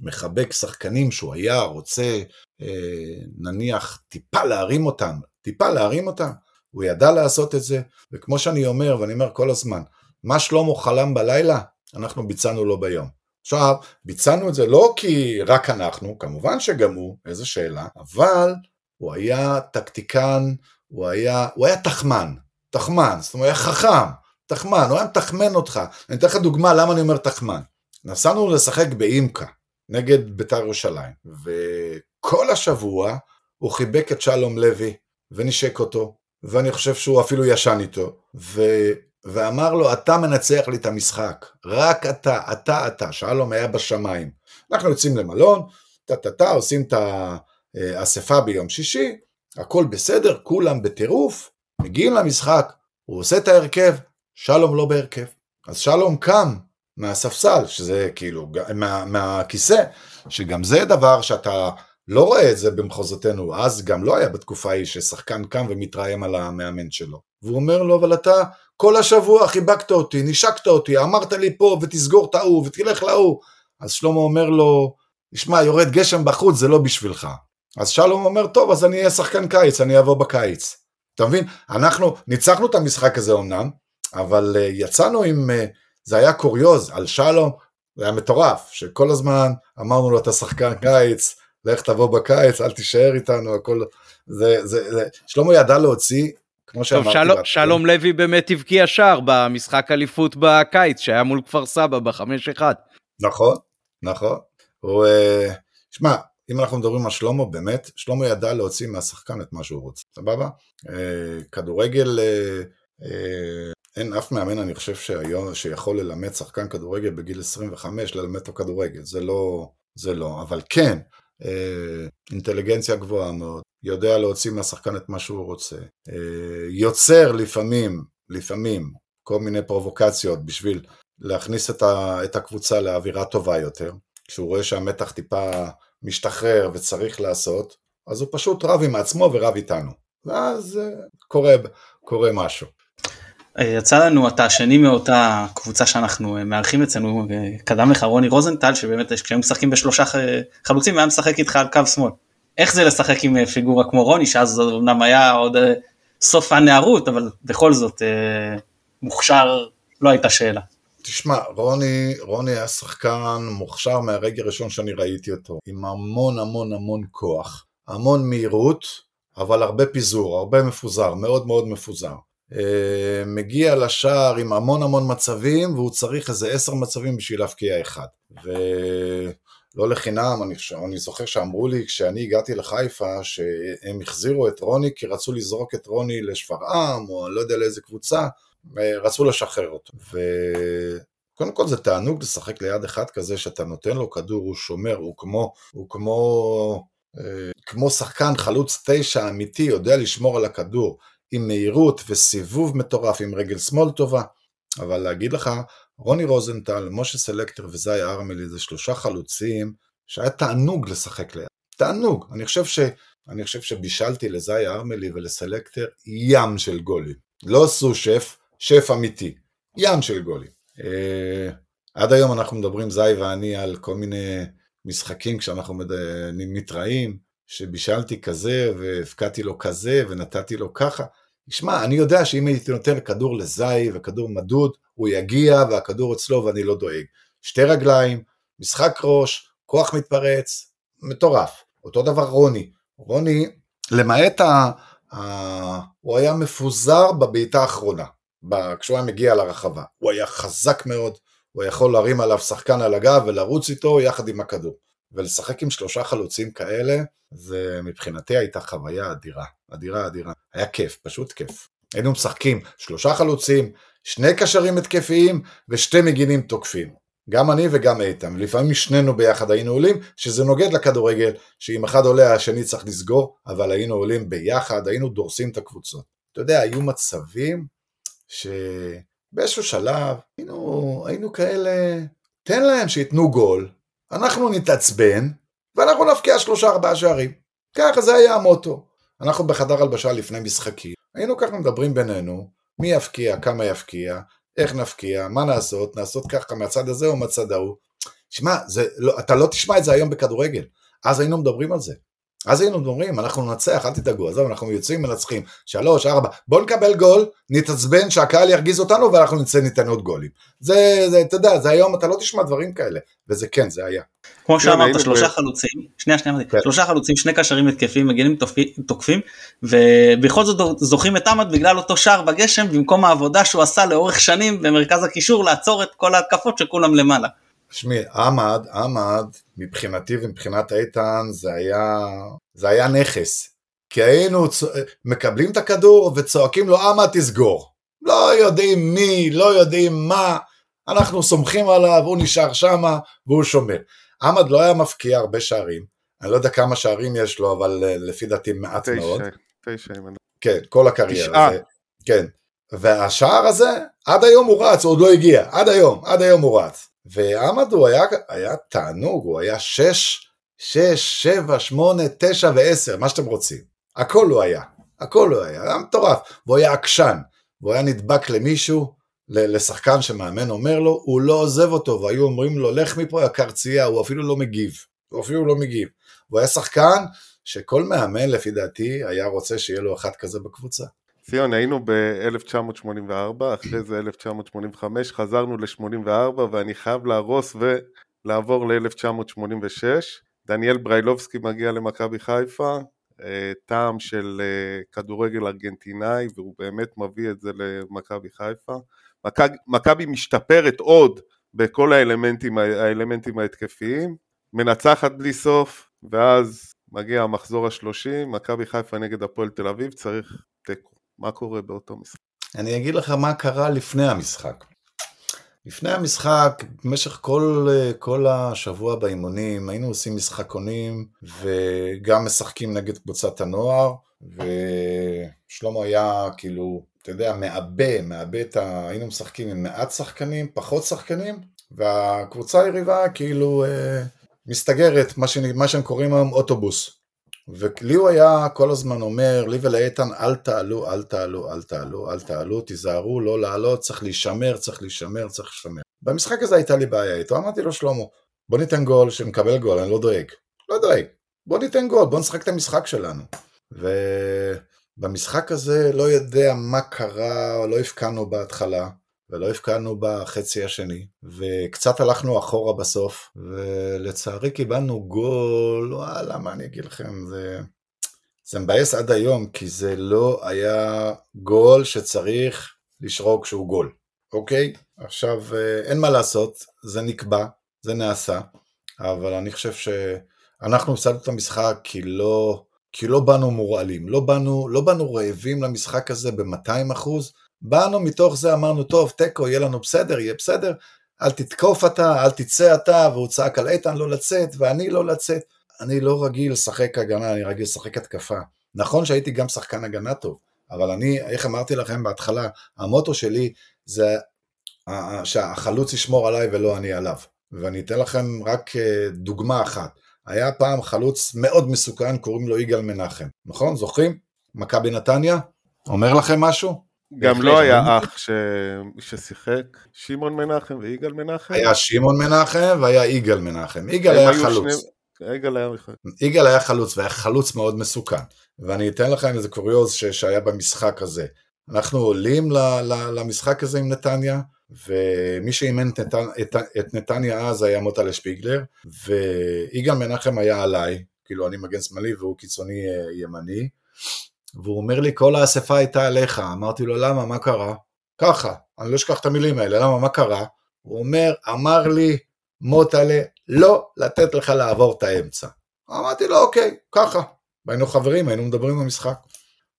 מחבק שחקנים שהוא היה רוצה אה, נניח טיפה להרים אותם, טיפה להרים אותם, הוא ידע לעשות את זה, וכמו שאני אומר, ואני אומר כל הזמן, מה שלמה חלם בלילה, אנחנו ביצענו לו ביום. עכשיו, ביצענו את זה לא כי רק אנחנו, כמובן שגם הוא, איזה שאלה, אבל הוא היה טקטיקן, הוא היה, הוא היה תחמן, תחמן, זאת אומרת, הוא היה חכם, תחמן, הוא היה מתחמן אותך. אני אתן לך דוגמה למה אני אומר תחמן. נסענו לשחק באימקה, נגד בית"ר ירושלים, וכל השבוע הוא חיבק את שלום לוי ונשק אותו, ואני חושב שהוא אפילו ישן איתו. ואמר לו, אתה מנצח לי את המשחק, רק אתה, אתה, אתה, שלום היה בשמיים. אנחנו יוצאים למלון, טה-טה-טה, עושים את האספה ביום שישי, הכל בסדר, כולם בטירוף, מגיעים למשחק, הוא עושה את ההרכב, שלום לא בהרכב. אז שלום קם מהספסל, שזה כאילו, מה, מהכיסא, שגם זה דבר שאתה לא רואה את זה במחוזותינו, אז גם לא היה בתקופה ההיא ששחקן קם ומתראם על המאמן שלו. והוא אומר לו, אבל אתה כל השבוע חיבקת אותי, נשקת אותי, אמרת לי פה ותסגור את ההוא ותלך להוא. אז שלמה אומר לו, תשמע, יורד גשם בחוץ, זה לא בשבילך. אז שלום אומר, טוב, אז אני אהיה שחקן קיץ, אני אבוא בקיץ. אתה מבין? אנחנו ניצחנו את המשחק הזה אמנם, אבל uh, יצאנו עם... Uh, זה היה קוריוז על שלום, זה היה מטורף, שכל הזמן אמרנו לו אתה שחקן קיץ, לך תבוא בקיץ, אל תישאר איתנו, הכל, זה, זה, זה, שלמה ידע להוציא, כמו שאמרתי. טוב, של, שלום לוי באמת הבקיע שער במשחק אליפות בקיץ, שהיה מול כפר סבא בחמש אחד. נכון, נכון. הוא, אה, שמע, אם אנחנו מדברים על שלמה, באמת, שלמה ידע להוציא מהשחקן את מה שהוא רוצה, סבבה? אה, כדורגל, אה, אין אף מאמן, אני חושב, שהיום, שיכול ללמד שחקן כדורגל בגיל 25, ללמד אותו כדורגל, זה לא, זה לא, אבל כן, אינטליגנציה גבוהה מאוד, יודע להוציא מהשחקן את מה שהוא רוצה, יוצר לפעמים, לפעמים, כל מיני פרובוקציות בשביל להכניס את, ה, את הקבוצה לאווירה טובה יותר, כשהוא רואה שהמתח טיפה משתחרר וצריך לעשות, אז הוא פשוט רב עם עצמו ורב איתנו, ואז אה, קורה, קורה משהו. אה, יצא לנו אתה השני מאותה קבוצה שאנחנו אה, מארחים אצלנו, קדם לך רוני רוזנטל, שבאמת כשהם משחקים בשלושה חלוצים היה משחק איתך על קו שמאל. איך זה לשחק עם פיגורה כמו רוני, שאז אמנם היה עוד סוף הנערות, אבל בכל זאת מוכשר לא הייתה שאלה. תשמע, רוני, רוני היה שחקן מוכשר מהרגע הראשון שאני ראיתי אותו, עם המון המון המון כוח, המון מהירות, אבל הרבה פיזור, הרבה מפוזר, מאוד מאוד מפוזר. אה, מגיע לשער עם המון המון מצבים, והוא צריך איזה עשר מצבים בשביל להפקיע אחד. ולא לחינם, אני, אני זוכר שאמרו לי כשאני הגעתי לחיפה, שהם החזירו את רוני כי רצו לזרוק את רוני לשפרעם, או אני לא יודע לאיזה קבוצה, רצו לשחרר אותו. וקודם כל זה תענוג לשחק ליד אחד כזה שאתה נותן לו כדור, הוא שומר, הוא כמו, הוא כמו, אה, כמו שחקן חלוץ תשע אמיתי, יודע לשמור על הכדור עם מהירות וסיבוב מטורף עם רגל שמאל טובה. אבל להגיד לך, רוני רוזנטל, משה סלקטר וזאי ארמלי זה שלושה חלוצים שהיה תענוג לשחק ליד. תענוג. אני חושב, ש, אני חושב שבישלתי לזאי ארמלי ולסלקטר ים של גולים. לא עשו שף, שף אמיתי, ים של גולים. Uh, עד היום אנחנו מדברים, זי ואני, על כל מיני משחקים כשאנחנו מד... מתראים, שבישלתי כזה והפקעתי לו כזה ונתתי לו ככה. שמע, אני יודע שאם הייתי נותן כדור לזי וכדור מדוד, הוא יגיע והכדור אצלו ואני לא דואג. שתי רגליים, משחק ראש, כוח מתפרץ, מטורף. אותו דבר רוני. רוני, למעט ה... ה... הוא היה מפוזר בבעיטה האחרונה. כשהוא היה מגיע לרחבה. הוא היה חזק מאוד, הוא יכול להרים עליו שחקן על הגב ולרוץ איתו יחד עם הכדור. ולשחק עם שלושה חלוצים כאלה, זה מבחינתי הייתה חוויה אדירה, אדירה אדירה. היה כיף, פשוט כיף. היינו משחקים שלושה חלוצים, שני קשרים התקפיים ושתי מגינים תוקפים. גם אני וגם איתן, לפעמים שנינו ביחד היינו עולים, שזה נוגד לכדורגל, שאם אחד עולה השני צריך לסגור, אבל היינו עולים ביחד, היינו דורסים את הקבוצות. אתה יודע, היו מצבים שבאיזשהו שלב היינו, היינו כאלה, תן להם שייתנו גול, אנחנו נתעצבן, ואנחנו נפקיע שלושה ארבעה שערים. ככה זה היה המוטו. אנחנו בחדר הלבשה לפני משחקים, היינו ככה מדברים בינינו, מי יפקיע, כמה יפקיע, איך נפקיע, מה נעשות, נעשות ככה מהצד הזה או מהצד ההוא. שמע, לא, אתה לא תשמע את זה היום בכדורגל, אז היינו מדברים על זה. אז היינו אומרים, אנחנו ננצח, אל תדאגו, עזוב, אנחנו יוצאים מנצחים, שלוש, ארבע, בואו נקבל גול, נתעצבן שהקהל ירגיז אותנו ואנחנו נצא ניתן עוד גולים. זה, זה, אתה יודע, זה היום, אתה לא תשמע דברים כאלה, וזה כן, זה היה. כמו שאמרת, שלושה חלוצים, שנייה, שנייה, כן. שלושה חלוצים, שני קשרים התקפים, מגינים תוקפים, ובכל זאת זוכים את עמד בגלל אותו שער בגשם, במקום העבודה שהוא עשה לאורך שנים במרכז הקישור, לעצור את כל ההתקפות שכולם למעלה. תשמעי, עמד, עמד, מבחינתי ומבחינת איתן, זה היה, זה היה נכס. כי היינו צ... מקבלים את הכדור וצועקים לו, עמד תסגור. לא יודעים מי, לא יודעים מה, אנחנו סומכים עליו, הוא נשאר שמה והוא שומר. עמד לא היה מפקיע הרבה שערים, אני לא יודע כמה שערים יש לו, אבל אה, לפי דעתי מעט תשע, מאוד. תשע, תשע. כן, כל הקריירה. תשעה. כן. והשער הזה, עד היום הוא רץ, הוא עוד לא הגיע, עד היום, עד היום הוא רץ. ועמד הוא היה, היה תענוג, הוא היה שש, שש, שבע, שמונה, תשע ועשר, מה שאתם רוצים. הכל הוא היה, הכל הוא היה, היה מטורף. והוא היה עקשן, והוא היה נדבק למישהו, לשחקן שמאמן אומר לו, הוא לא עוזב אותו, והיו אומרים לו, לך מפה יא קרצייה, הוא אפילו לא מגיב, הוא אפילו לא מגיב. הוא היה שחקן שכל מאמן לפי דעתי היה רוצה שיהיה לו אחד כזה בקבוצה. ציון, היינו ב-1984, אחרי זה 1985, חזרנו ל-84 ואני חייב להרוס ולעבור ל-1986. דניאל בריילובסקי מגיע למכבי חיפה, אה, טעם של אה, כדורגל ארגנטינאי והוא באמת מביא את זה למכבי חיפה. מכבי משתפרת עוד בכל האלמנטים, האלמנטים ההתקפיים, מנצחת בלי סוף ואז מגיע המחזור השלושים, מכבי חיפה נגד הפועל תל אביב, צריך תיקו. מה קורה באותו משחק? אני אגיד לך מה קרה לפני המשחק. לפני המשחק, במשך כל, כל השבוע באימונים, היינו עושים משחקונים וגם משחקים נגד קבוצת הנוער, ושלמה היה כאילו, אתה יודע, מעבה, מעבה את ה... היינו משחקים עם מעט שחקנים, פחות שחקנים, והקבוצה היריבה כאילו אה, מסתגרת, מה, ש... מה שהם קוראים היום אוטובוס. ולי הוא היה כל הזמן אומר, לי ולאיתן, אל תעלו, אל תעלו, אל תעלו, אל תעלו, תיזהרו, לא לעלות, צריך להישמר, צריך להישמר, צריך להישמר. במשחק הזה הייתה לי בעיה איתו, אמרתי לו, שלמה, בוא ניתן גול, שנקבל גול, אני לא דואג. לא דואג. בוא ניתן גול, בוא נשחק את המשחק שלנו. ובמשחק הזה לא יודע מה קרה, לא הבקענו בהתחלה. ולא הבקענו בחצי השני, וקצת הלכנו אחורה בסוף, ולצערי קיבלנו גול, וואלה, מה אני אגיד לכם, זה... זה מבאס עד היום, כי זה לא היה גול שצריך לשרוק שהוא גול, אוקיי? עכשיו, אה, אין מה לעשות, זה נקבע, זה נעשה, אבל אני חושב שאנחנו הפסדנו את המשחק כי לא, כי לא באנו מורעלים, לא באנו, לא באנו רעבים למשחק הזה ב-200 אחוז, באנו מתוך זה, אמרנו, טוב, תיקו, יהיה לנו בסדר, יהיה בסדר, אל תתקוף אתה, אל תצא אתה, והוא צעק על איתן לא לצאת, ואני לא לצאת. אני לא רגיל לשחק הגנה, אני רגיל לשחק התקפה. נכון שהייתי גם שחקן הגנה טוב, אבל אני, איך אמרתי לכם בהתחלה, המוטו שלי זה שהחלוץ ישמור עליי ולא אני עליו. ואני אתן לכם רק אה, דוגמה אחת. היה פעם חלוץ מאוד מסוכן, קוראים לו יגאל מנחם, נכון? זוכרים? מכבי נתניה? אומר לכם משהו? גם לא היה אח ש... ששיחק, שמעון מנחם ויגאל מנחם? היה שמעון מנחם והיה יגאל מנחם. יגאל היה חלוץ. שני... יגאל היה... יגאל היה חלוץ והיה חלוץ מאוד מסוכן. ואני אתן לכם איזה קוריוז ש... שהיה במשחק הזה. אנחנו עולים ל... ל... למשחק הזה עם נתניה, ומי שאימן את, נתנ... את... את נתניה אז היה מוטלה שפיגלר, ויגאל מנחם היה עליי, כאילו אני מגן שמאלי והוא קיצוני אה, ימני. והוא אומר לי, כל האספה הייתה עליך. אמרתי לו, למה? מה קרה? ככה, אני לא אשכח את המילים האלה, למה? מה קרה? הוא אומר, אמר לי, מוטלה, לא לתת לך לעבור את האמצע. אמרתי לו, אוקיי, ככה. והיינו חברים, היינו מדברים במשחק.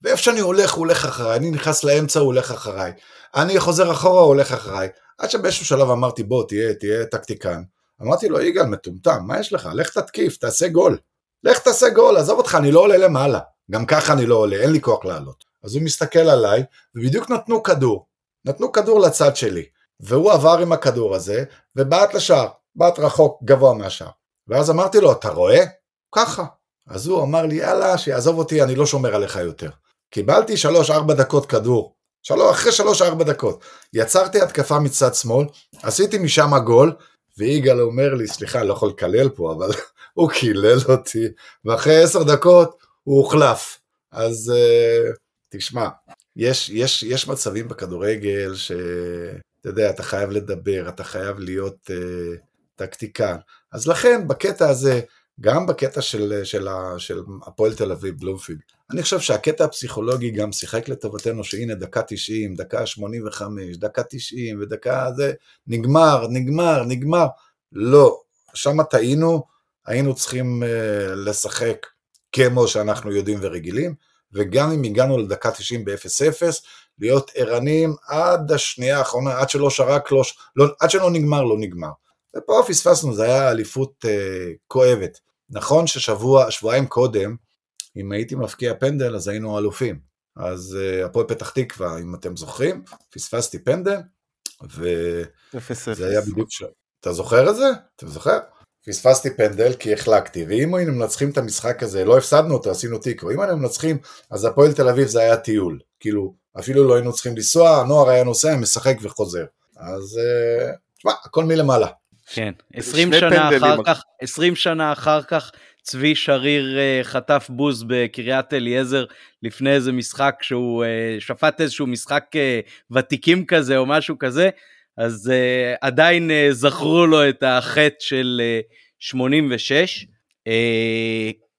ואיפה שאני הולך, הוא הולך אחריי, אני נכנס לאמצע, הוא הולך אחריי. אני חוזר אחורה, הוא הולך אחריי. עד שבאיזשהו שלב אמרתי, בוא, תהיה, תהיה טקטיקן. אמרתי לו, יגאל, מטומטם, מה יש לך? לך תתקיף, תעשה גול. לך תעשה גול, עזוב אותך, אני לא עולה למעלה. גם ככה אני לא עולה, אין לי כוח לעלות. אז הוא מסתכל עליי, ובדיוק נתנו כדור. נתנו כדור לצד שלי. והוא עבר עם הכדור הזה, ובעט לשער. בעט רחוק, גבוה מהשער. ואז אמרתי לו, אתה רואה? ככה. אז הוא אמר לי, יאללה, שיעזוב אותי, אני לא שומר עליך יותר. קיבלתי 3-4 דקות כדור. שלוש, אחרי 3-4 דקות. יצרתי התקפה מצד שמאל, עשיתי משם גול, ויגאל אומר לי, סליחה, לא יכול לקלל פה, אבל הוא קילל אותי, ואחרי 10 דקות הוא הוחלף. אז uh, תשמע, יש, יש, יש מצבים בכדורגל שאתה יודע, אתה חייב לדבר, אתה חייב להיות uh, טקטיקן. אז לכן, בקטע הזה, גם בקטע של, של, של הפועל תל אביב, בלומפילד, אני חושב שהקטע הפסיכולוגי גם שיחק לטובתנו, שהנה דקה 90, דקה 85, דקה 90 ודקה זה, נגמר, נגמר, נגמר. לא, שם טעינו, היינו צריכים uh, לשחק כמו שאנחנו יודעים ורגילים, וגם אם הגענו לדקה 90 ב-0-0, להיות ערניים עד השנייה האחרונה, עד שלא שרק, לא, לא, עד שלא נגמר, לא נגמר. ופה פספסנו, זה היה אליפות אה, כואבת. נכון ששבוע, שבועיים קודם, אם הייתי מפקיע פנדל, אז היינו אלופים. אז אה, הפועל פתח תקווה, אם אתם זוכרים, פספסתי פנדל, וזה היה בדיוק ש... אתה זוכר את זה? אתה זוכר? פספסתי פנדל כי החלקתי, ואם היינו מנצחים את המשחק הזה, לא הפסדנו אותו, עשינו תיקו, אם היינו מנצחים, אז הפועל תל אביב זה היה טיול, כאילו, אפילו לא היינו צריכים לנסוע, הנוער היה נוסע, משחק וחוזר, אז תשמע, הכל מלמעלה. כן, 20 שנה אחר כך, 20 שנה אחר כך, צבי שריר חטף בוז בקריית אליעזר לפני איזה משחק שהוא שפט איזשהו משחק ותיקים כזה או משהו כזה, אז uh, עדיין uh, זכרו לו את החטא של uh, 86. Uh,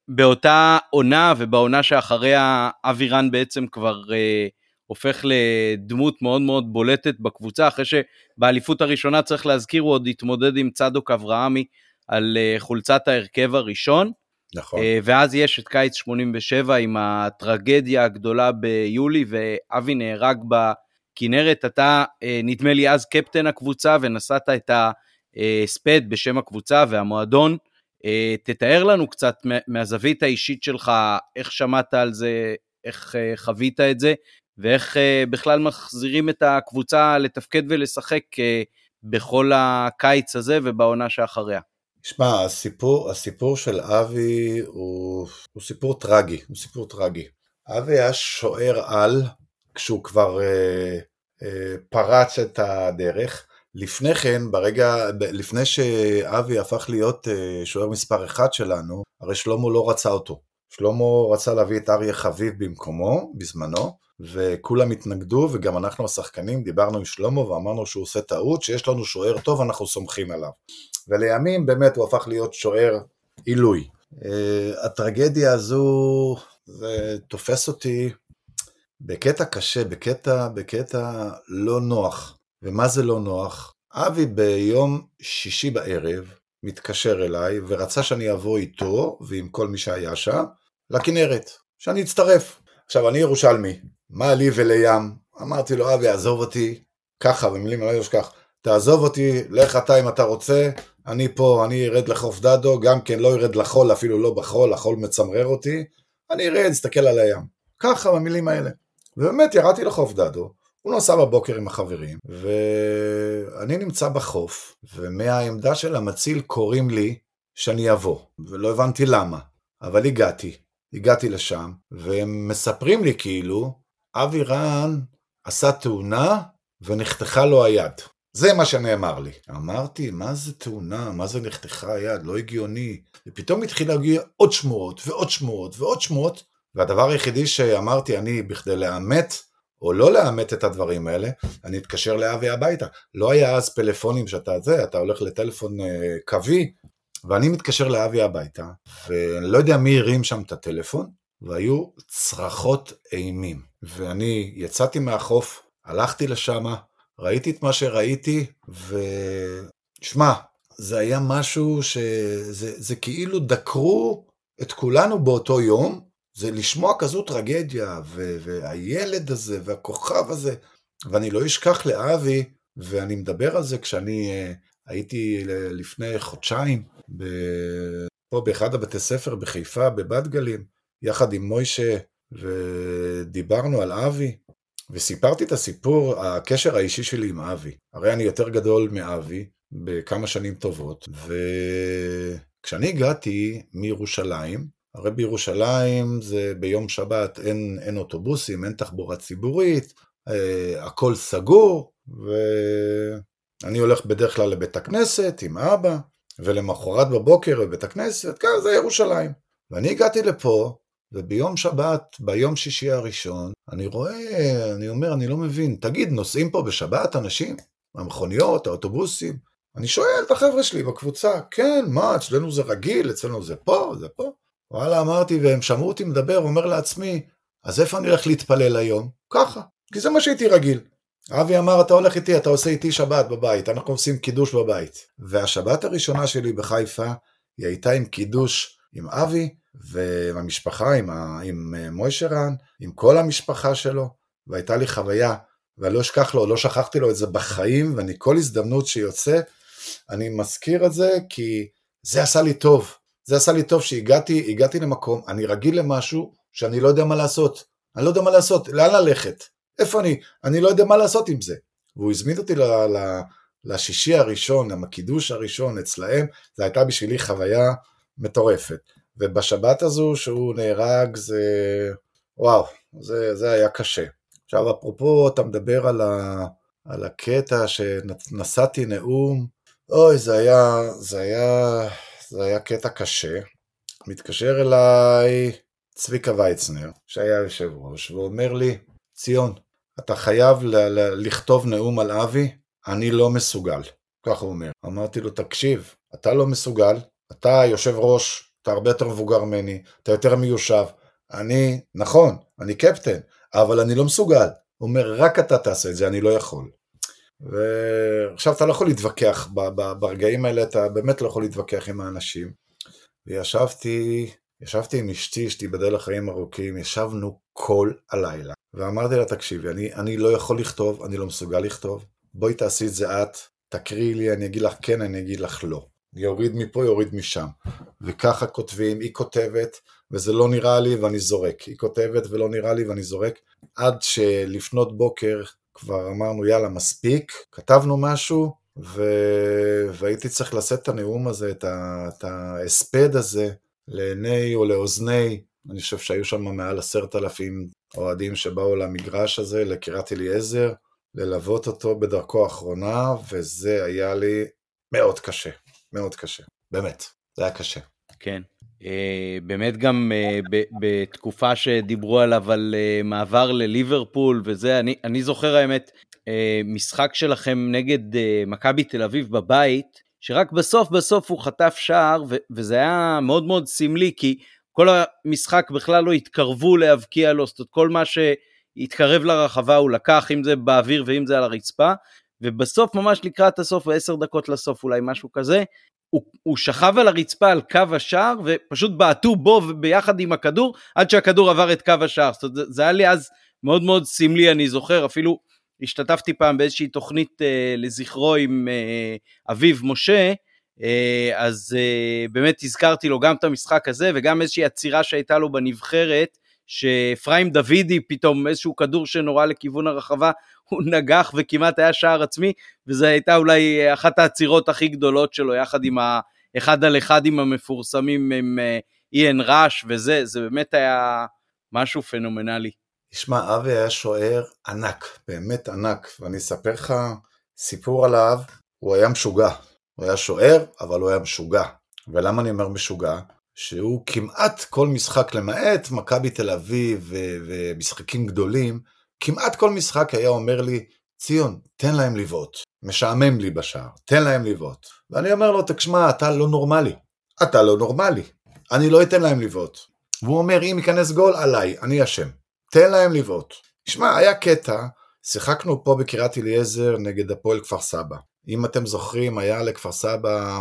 באותה עונה ובעונה שאחריה אבירן בעצם כבר uh, הופך לדמות מאוד מאוד בולטת בקבוצה, אחרי שבאליפות הראשונה צריך להזכיר הוא עוד התמודד עם צדוק אברהמי על uh, חולצת ההרכב הראשון. נכון. Uh, ואז יש את קיץ 87 עם הטרגדיה הגדולה ביולי ואבי נהרג ב... כנרת, אתה אה, נדמה לי אז קפטן הקבוצה ונשאת את ההספד בשם הקבוצה והמועדון. אה, תתאר לנו קצת מהזווית האישית שלך, איך שמעת על זה, איך אה, חווית את זה, ואיך בכלל מחזירים את הקבוצה לתפקד ולשחק בכל הקיץ הזה ובעונה שאחריה. שמע, הסיפור, הסיפור של אבי הוא, הוא סיפור טרגי, הוא סיפור טרגי. אבי היה שוער על כשהוא כבר אה, אה, פרץ את הדרך. לפני כן, ברגע, לפני שאבי הפך להיות אה, שוער מספר אחד שלנו, הרי שלמה לא רצה אותו. שלמה רצה להביא את אריה חביב במקומו, בזמנו, וכולם התנגדו, וגם אנחנו השחקנים דיברנו עם שלמה ואמרנו שהוא עושה טעות, שיש לנו שוער טוב, אנחנו סומכים עליו. ולימים באמת הוא הפך להיות שוער עילוי. Uh, הטרגדיה הזו, זה תופס אותי בקטע קשה, בקטע, בקטע לא נוח. ומה זה לא נוח? אבי ביום שישי בערב מתקשר אליי ורצה שאני אבוא איתו ועם כל מי שהיה שם לכנרת, שאני אצטרף. עכשיו, אני ירושלמי, מה לי ולים? אמרתי לו, אבי, עזוב אותי, ככה, במילים לא כך, תעזוב אותי, לך אתה אם אתה רוצה, אני פה, אני ארד לחוף דדו, גם כן לא ירד לחול, אפילו לא בחול, החול מצמרר אותי, אני ארד, אסתכל על הים. ככה, במילים האלה. ובאמת ירדתי לחוף דדו, הוא נסע בבוקר עם החברים, ואני נמצא בחוף, ומהעמדה של המציל קוראים לי שאני אבוא, ולא הבנתי למה, אבל הגעתי, הגעתי לשם, והם מספרים לי כאילו, אבי רן עשה תאונה ונחתכה לו היד. זה מה שנאמר לי. אמרתי, מה זה תאונה? מה זה נחתכה היד? לא הגיוני. ופתאום התחיל להגיע עוד שמועות ועוד שמועות ועוד שמועות, והדבר היחידי שאמרתי אני, בכדי לאמת או לא לאמת את הדברים האלה, אני אתקשר לאבי הביתה. לא היה אז פלאפונים שאתה זה, אתה הולך לטלפון אה, קווי, ואני מתקשר לאבי הביתה, ואני לא יודע מי הרים שם את הטלפון, והיו צרחות אימים. ואני יצאתי מהחוף, הלכתי לשם, ראיתי את מה שראיתי, ושמע, זה היה משהו שזה זה כאילו דקרו את כולנו באותו יום, זה לשמוע כזו טרגדיה, ו- והילד הזה, והכוכב הזה, ואני לא אשכח לאבי, ואני מדבר על זה כשאני uh, הייתי לפני חודשיים, ב- פה באחד הבתי ספר בחיפה, בבת גלים, יחד עם מוישה, ודיברנו על אבי, וסיפרתי את הסיפור, הקשר האישי שלי עם אבי. הרי אני יותר גדול מאבי בכמה שנים טובות, וכשאני הגעתי מירושלים, הרי בירושלים זה ביום שבת אין, אין אוטובוסים, אין תחבורה ציבורית, אה, הכל סגור, ואני הולך בדרך כלל לבית הכנסת עם אבא, ולמחרת בבוקר בבית הכנסת, כן, זה ירושלים. ואני הגעתי לפה, וביום שבת, ביום שישי הראשון, אני רואה, אני אומר, אני לא מבין, תגיד, נוסעים פה בשבת אנשים? המכוניות, האוטובוסים? אני שואל את החבר'ה שלי בקבוצה, כן, מה, אצלנו זה רגיל, אצלנו זה פה, זה פה. וואלה, אמרתי, והם שמעו אותי מדבר, אומר לעצמי, אז איפה אני הולך להתפלל היום? ככה, כי זה מה שהייתי רגיל. אבי אמר, אתה הולך איתי, אתה עושה איתי שבת בבית, אנחנו עושים קידוש בבית. והשבת הראשונה שלי בחיפה, היא הייתה עם קידוש עם אבי, והמשפחה, עם, ה, עם אה, מוישה רן, עם כל המשפחה שלו, והייתה לי חוויה, ואני לא אשכח לו, לא שכחתי לו את זה בחיים, ואני כל הזדמנות שיוצא, אני מזכיר את זה, כי זה עשה לי טוב. זה עשה לי טוב שהגעתי הגעתי למקום, אני רגיל למשהו שאני לא יודע מה לעשות. אני לא יודע מה לעשות, לאן ללכת? איפה אני? אני לא יודע מה לעשות עם זה. והוא הזמין אותי ל, ל, לשישי הראשון, הקידוש הראשון אצלהם, זו הייתה בשבילי חוויה מטורפת. ובשבת הזו שהוא נהרג זה, וואו, זה, זה היה קשה. עכשיו אפרופו אתה מדבר על, ה, על הקטע שנשאתי נאום, אוי זה היה, זה היה, זה היה קטע קשה. מתקשר אליי צביקה ויצנר, שהיה יושב ראש, ואומר לי, ציון, אתה חייב ל- ל- לכתוב נאום על אבי, אני לא מסוגל. ככה הוא אומר. אמרתי לו, תקשיב, אתה לא מסוגל, אתה יושב ראש, אתה הרבה יותר מבוגר ממני, אתה יותר מיושב. אני, נכון, אני קפטן, אבל אני לא מסוגל. הוא אומר, רק אתה תעשה את זה, אני לא יכול. ועכשיו אתה לא יכול להתווכח, ברגעים האלה אתה באמת לא יכול להתווכח עם האנשים. וישבתי, ישבתי עם אשתי, אשתי בדל החיים ארוכים, ישבנו כל הלילה. ואמרתי לה, תקשיבי, אני, אני לא יכול לכתוב, אני לא מסוגל לכתוב, בואי תעשי את זה את, תקריאי לי, אני אגיד לך כן, אני אגיד לך לא. יוריד מפה, יוריד משם. וככה כותבים, היא כותבת, וזה לא נראה לי ואני זורק. היא כותבת ולא נראה לי ואני זורק. עד שלפנות בוקר כבר אמרנו, יאללה, מספיק, כתבנו משהו, ו... והייתי צריך לשאת את הנאום הזה, את, ההספד הזה, לעיני או לאוזני, אני חושב שהיו שם מעל עשרת אלפים אוהדים שבאו למגרש הזה, לקריית אליעזר, ללוות אותו בדרכו האחרונה, וזה היה לי מאוד קשה, מאוד קשה, באמת, זה היה קשה. כן. Uh, באמת גם ב- בתקופה שדיברו עליו על uh, מעבר לליברפול וזה, אני, אני זוכר האמת, משחק שלכם נגד מכבי תל אביב בבית, שרק בסוף בסוף הוא חטף שער, וזה היה מאוד מאוד סמלי, כי כל המשחק בכלל לא התקרבו להבקיע לו, זאת אומרת כל מה שהתקרב לרחבה הוא לקח, אם זה באוויר ואם זה על הרצפה, ובסוף ממש לקראת הסוף, ועשר דקות לסוף אולי משהו כזה, הוא, הוא שכב על הרצפה על קו השער ופשוט בעטו בו ביחד עם הכדור עד שהכדור עבר את קו השער. זאת אומרת, זה, זה היה לי אז מאוד מאוד סמלי, אני זוכר, אפילו השתתפתי פעם באיזושהי תוכנית אה, לזכרו עם אה, אביו משה, אה, אז אה, באמת הזכרתי לו גם את המשחק הזה וגם איזושהי עצירה שהייתה לו בנבחרת, שאפרים דוידי פתאום איזשהו כדור שנורה לכיוון הרחבה, הוא נגח וכמעט היה שער עצמי, וזו הייתה אולי אחת העצירות הכי גדולות שלו, יחד עם האחד על אחד עם המפורסמים עם אה, איין ראש וזה, זה באמת היה משהו פנומנלי. תשמע, אבי היה שוער ענק, באמת ענק, ואני אספר לך סיפור עליו, הוא היה משוגע. הוא היה שוער, אבל הוא היה משוגע. ולמה אני אומר משוגע? שהוא כמעט כל משחק, למעט מכבי תל אביב ו- ומשחקים גדולים, כמעט כל משחק היה אומר לי, ציון, תן להם לבעוט. משעמם לי בשער, תן להם לבעוט. ואני אומר לו, תשמע, אתה לא נורמלי. אתה לא נורמלי. אני לא אתן להם לבעוט. והוא אומר, אם ייכנס גול, עליי, אני אשם. תן להם לבעוט. שמע, היה קטע, שיחקנו פה בקריית אליעזר נגד הפועל כפר סבא. אם אתם זוכרים, היה לכפר סבא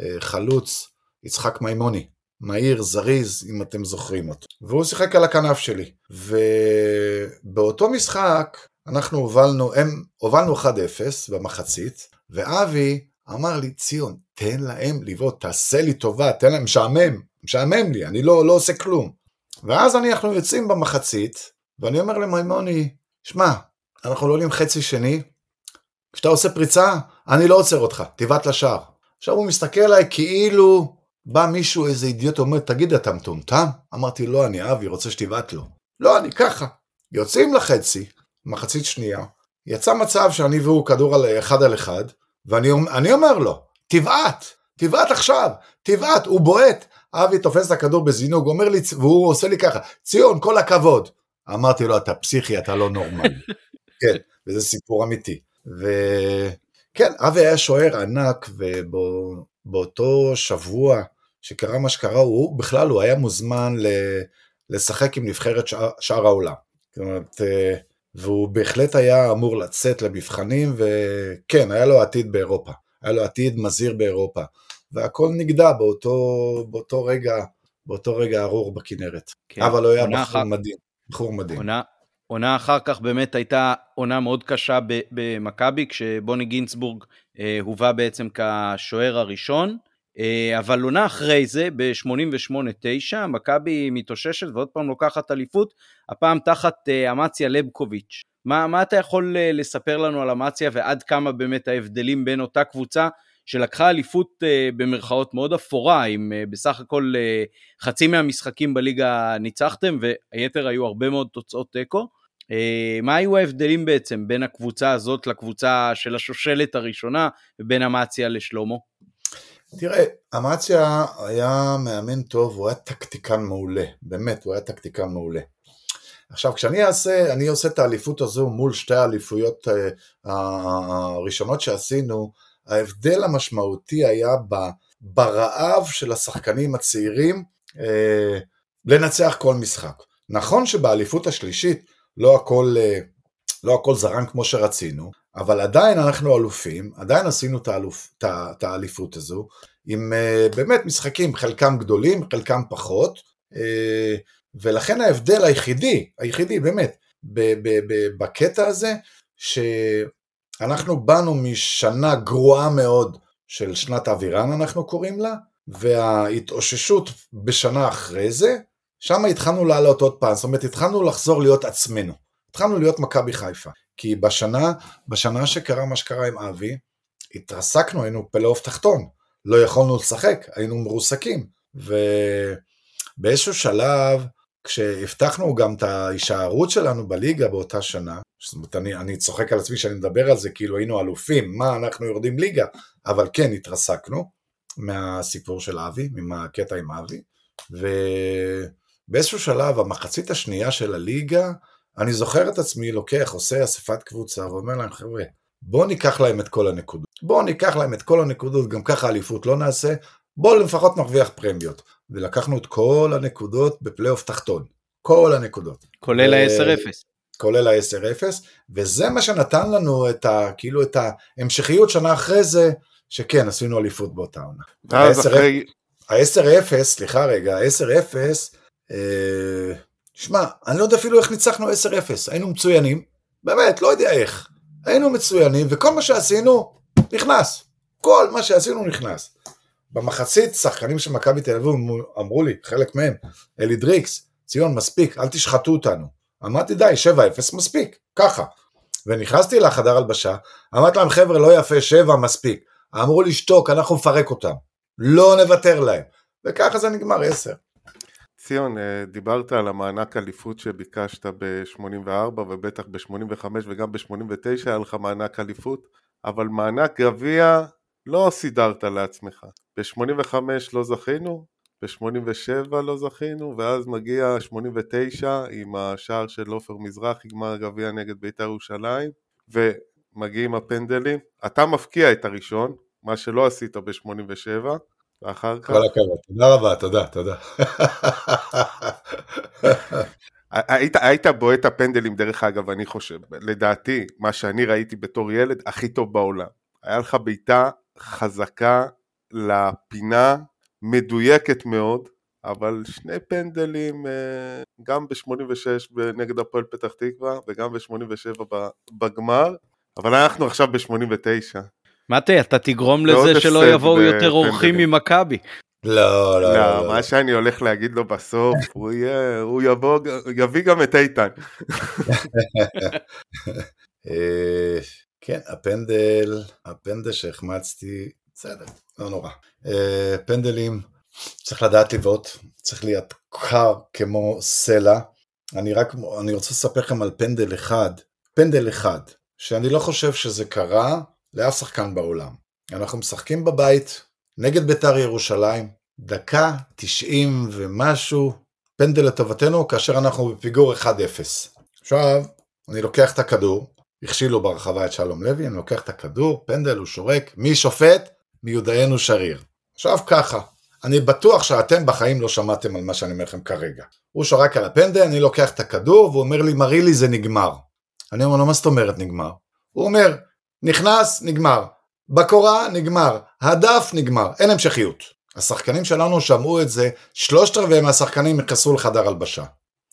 אה, חלוץ, יצחק מימוני. מהיר, זריז, אם אתם זוכרים אותו. והוא שיחק על הכנף שלי. ובאותו משחק אנחנו הובלנו, הם, הובלנו 1-0 במחצית, ואבי אמר לי, ציון, תן להם לבעוט, תעשה לי טובה, תן להם, משעמם, משעמם לי, אני לא, לא עושה כלום. ואז אנחנו יוצאים במחצית, ואני אומר למימוני, שמע, אנחנו לא עולים חצי שני, כשאתה עושה פריצה, אני לא עוצר אותך, תבעט לשער. עכשיו הוא מסתכל עליי כאילו בא מישהו, איזה אידיוט, אומר, תגיד, אתה מטומטם? אמרתי, לא, אני אבי, רוצה שתבעט לו. לא, אני ככה. יוצאים לחצי, מחצית שנייה, יצא מצב שאני והוא כדור על אחד על אחד, ואני אומר לו, תבעט, תבעט עכשיו, תבעט, הוא בועט. אבי תופס את הכדור בזינוג, אומר לי, והוא עושה לי ככה, ציון, כל הכבוד. אמרתי לו, אתה פסיכי, אתה לא נורמלי. כן, וזה סיפור אמיתי. וכן, אבי היה שוער ענק, ובאותו שבוע שקרה מה שקרה, הוא בכלל, הוא היה מוזמן לשחק עם נבחרת שאר, שאר העולם. זאת אומרת, אה, והוא בהחלט היה אמור לצאת למבחנים, וכן, היה לו עתיד באירופה. היה לו עתיד מזהיר באירופה. והכל נגדע באותו, באותו רגע, באותו רגע ארור בכנרת. כן, אבל הוא היה בחור אחר... מדהים, בחור מדהים. עונה, עונה אחר כך באמת הייתה עונה מאוד קשה במכבי, כשבוני גינסבורג אה, הובא בעצם כשוער הראשון. אה, אבל עונה אחרי זה, ב-88-9, מכבי מתאוששת ועוד פעם לוקחת אליפות, הפעם תחת אה, אמציה לבקוביץ'. מה, מה אתה יכול אה, לספר לנו על אמציה ועד כמה באמת ההבדלים בין אותה קבוצה שלקחה אליפות במרכאות מאוד אפורה, אם בסך הכל חצי מהמשחקים בליגה ניצחתם והיתר היו הרבה מאוד תוצאות תיקו. מה היו ההבדלים בעצם בין הקבוצה הזאת לקבוצה של השושלת הראשונה ובין אמציה לשלומו? תראה, אמציה היה מאמן טוב, הוא היה טקטיקן מעולה, באמת, הוא היה טקטיקן מעולה. עכשיו, כשאני אעשה, אני עושה את האליפות הזו מול שתי האליפויות uh, הראשונות שעשינו, ההבדל המשמעותי היה ברעב של השחקנים הצעירים uh, לנצח כל משחק. נכון שבאליפות השלישית לא הכל, uh, לא הכל זרם כמו שרצינו, אבל עדיין אנחנו אלופים, עדיין עשינו את האליפות הזו, עם uh, באמת משחקים, חלקם גדולים, חלקם פחות, uh, ולכן ההבדל היחידי, היחידי באמת, בקטע הזה, שאנחנו באנו משנה גרועה מאוד של שנת אבירן אנחנו קוראים לה, וההתאוששות בשנה אחרי זה, שם התחלנו לעלות עוד פעם, זאת אומרת התחלנו לחזור להיות עצמנו, התחלנו להיות מכבי חיפה, כי בשנה, בשנה שקרה מה שקרה עם אבי, התרסקנו, היינו פלייאוף תחתון, לא יכולנו לשחק, היינו מרוסקים, ובאיזשהו שלב, כשהבטחנו גם את ההישארות שלנו בליגה באותה שנה, זאת אומרת, אני, אני צוחק על עצמי שאני מדבר על זה כאילו היינו אלופים, מה אנחנו יורדים ליגה, אבל כן התרסקנו מהסיפור של אבי, מהקטע עם אבי, ובאיזשהו שלב, המחצית השנייה של הליגה, אני זוכר את עצמי לוקח, עושה אספת קבוצה ואומר להם, חבר'ה, בואו ניקח להם את כל הנקודות. בואו ניקח להם את כל הנקודות, גם ככה אליפות לא נעשה, בואו לפחות נרוויח פרמיות. ולקחנו את כל הנקודות בפלייאוף תחתון. כל הנקודות. כולל ה-10-0. כולל ה-10-0, וזה מה שנתן לנו את ה... כאילו את ההמשכיות שנה אחרי זה, שכן, עשינו אליפות באותה עונה. ואז אחרי... ה-10-0, סליחה רגע, ה-10-0, אה, שמע, אני לא יודע אפילו איך ניצחנו 10-0, היינו מצוינים, באמת, לא יודע איך. היינו מצוינים, וכל מה שעשינו, נכנס. כל מה שעשינו נכנס. במחצית, שחקנים של מכבי תל אביב אמרו לי, חלק מהם, אלי דריקס, ציון, מספיק, אל תשחטו אותנו. אמרתי, די, 7-0, מספיק, ככה. ונכנסתי לחדר הלבשה, אמרתי להם, חבר'ה, לא יפה, 7, מספיק. אמרו לי, שתוק, אנחנו נפרק אותם. לא נוותר להם. וככה זה נגמר 10. ציון, אה, דיברת על המענק אליפות שביקשת ב-84 ובטח ב-85 וגם ב-89 היה לך מענק אליפות, אבל מענק גביע לא סידרת לעצמך. ב-85 לא זכינו, ב-87 לא זכינו, ואז מגיע 89 עם השער של עופר מזרחי, גמר גביע נגד בית"ר ירושלים, ומגיעים הפנדלים. אתה מפקיע את הראשון, מה שלא עשית ב-87, ואחר כך... כל הכבוד, תודה רבה, תודה, תודה. היית, היית בועט הפנדלים, דרך אגב, אני חושב, לדעתי, מה שאני ראיתי בתור ילד, הכי טוב בעולם. היה לך בעיטה חזקה לפינה, מדויקת מאוד, אבל שני פנדלים, אה, גם ב-86 נגד הפועל פתח תקווה, וגם ב-87 בגמר, אבל אנחנו עכשיו ב-89. מתי, אתה תגרום לזה שלא יבואו יותר אורחים ממכבי. לא, לא, לא, מה שאני הולך להגיד לו בסוף, הוא יהיה, הוא יבוא, יביא גם את איתן. אה, כן, הפנדל, הפנדל שהחמצתי, בסדר, לא נורא. אה, פנדלים, צריך לדעת לבעוט, צריך להיות קר כמו סלע. אני רק, אני רוצה לספר לכם על פנדל אחד, פנדל אחד, שאני לא חושב שזה קרה לאף שחקן בעולם. אנחנו משחקים בבית נגד בית"ר ירושלים, דקה 90 ומשהו, פנדל לטובתנו כאשר אנחנו בפיגור 1-0. עכשיו, אני לוקח את הכדור, הכשילו ברחבה את שלום לוי, אני לוקח את הכדור, פנדל, הוא שורק, מי שופט? מיודענו שריר. עכשיו ככה, אני בטוח שאתם בחיים לא שמעתם על מה שאני אומר לכם כרגע. הוא שורק על הפנדל, אני לוקח את הכדור, והוא אומר לי, מראה לי זה נגמר. אני אומר לו, מה זאת אומרת נגמר? הוא אומר, נכנס, נגמר. בקורה, נגמר. הדף, נגמר. אין המשכיות. השחקנים שלנו שמעו את זה, שלושת רבעי מהשחקנים נכנסו לחדר הלבשה.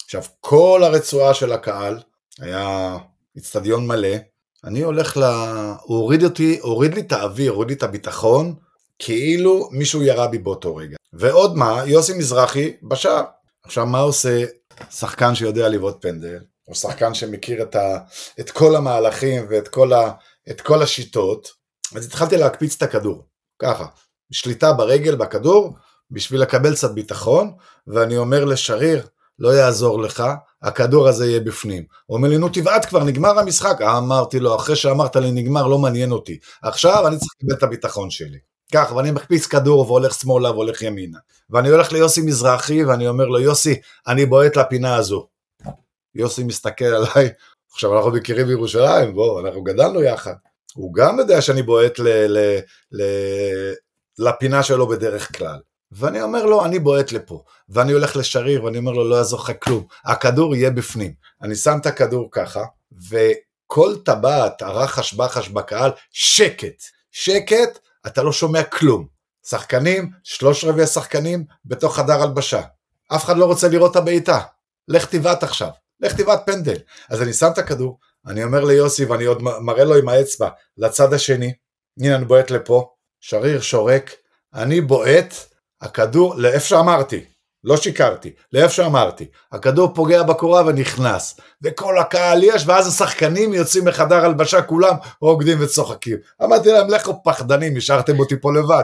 עכשיו, כל הרצועה של הקהל, היה אצטדיון מלא, אני הולך ל... הוא הוריד אותי, הוריד לי את האוויר, הוריד לי את הביטחון, כאילו מישהו ירה בי באותו רגע. ועוד מה, יוסי מזרחי בשער. עכשיו, מה עושה שחקן שיודע לבעוט פנדל, או שחקן שמכיר את, ה... את כל המהלכים ואת כל, ה... כל השיטות? אז התחלתי להקפיץ את הכדור, ככה, שליטה ברגל, בכדור, בשביל לקבל קצת ביטחון, ואני אומר לשריר, לא יעזור לך, הכדור הזה יהיה בפנים. הוא אומר לי, נו תבעט כבר, נגמר המשחק. אמרתי לו, אחרי שאמרת לי נגמר, לא מעניין אותי. עכשיו אני צריך לקבל את הביטחון שלי. ככה, ואני מקפיץ כדור והולך שמאלה והולך ימינה. ואני הולך ליוסי מזרחי ואני אומר לו, יוסי, אני בועט לפינה הזו. יוסי מסתכל עליי, עכשיו אנחנו מכירים בירושלים, בואו, אנחנו גדלנו יחד. הוא גם יודע שאני בועט לפינה שלו בדרך כלל. ואני אומר לו, אני בועט לפה, ואני הולך לשריר, ואני אומר לו, לא יעזור לך כלום, הכדור יהיה בפנים. אני שם את הכדור ככה, וכל טבעת, הרחש בחש בקהל, שקט. שקט, אתה לא שומע כלום. שחקנים, שלוש רבעי השחקנים, בתוך חדר הלבשה. אף אחד לא רוצה לראות את הבעיטה. לך תבעט עכשיו. לך תבעט פנדל. אז אני שם את הכדור, אני אומר ליוסי ואני עוד מראה לו עם האצבע לצד השני, הנה אני בועט לפה, שריר שורק, אני בועט, הכדור לאיפה שאמרתי, לא שיקרתי, לאיפה שאמרתי, הכדור פוגע בקורה ונכנס, וכל הקהל יש, ואז השחקנים יוצאים מחדר הלבשה, כולם רוקדים וצוחקים. אמרתי להם, לכו פחדנים, השארתם אותי פה לבד.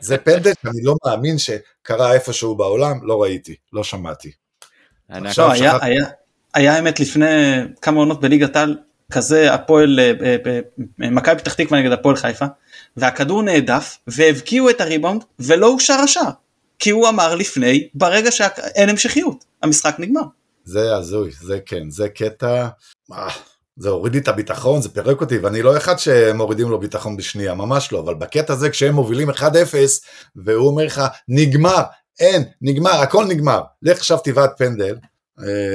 זה פנדל שאני לא מאמין שקרה איפשהו בעולם, לא ראיתי, לא שמעתי. עכשיו, היה, שחק... היה, היה אמת לפני כמה עונות בליגת העל, כזה הפועל, אה, אה, אה, מכבי פתח תקווה נגד הפועל חיפה, והכדור נעדף, והבקיעו את הריבאונד, ולא אושר השער. כי הוא אמר לפני, ברגע שאין המשכיות, המשחק נגמר. זה הזוי, זה כן, זה קטע, זה הוריד לי את הביטחון, זה פירק אותי, ואני לא אחד שמורידים לו ביטחון בשנייה, ממש לא, אבל בקטע הזה כשהם מובילים 1-0, והוא אומר לך, נגמר, אין, נגמר, הכל נגמר, לך עכשיו תבעט פנדל,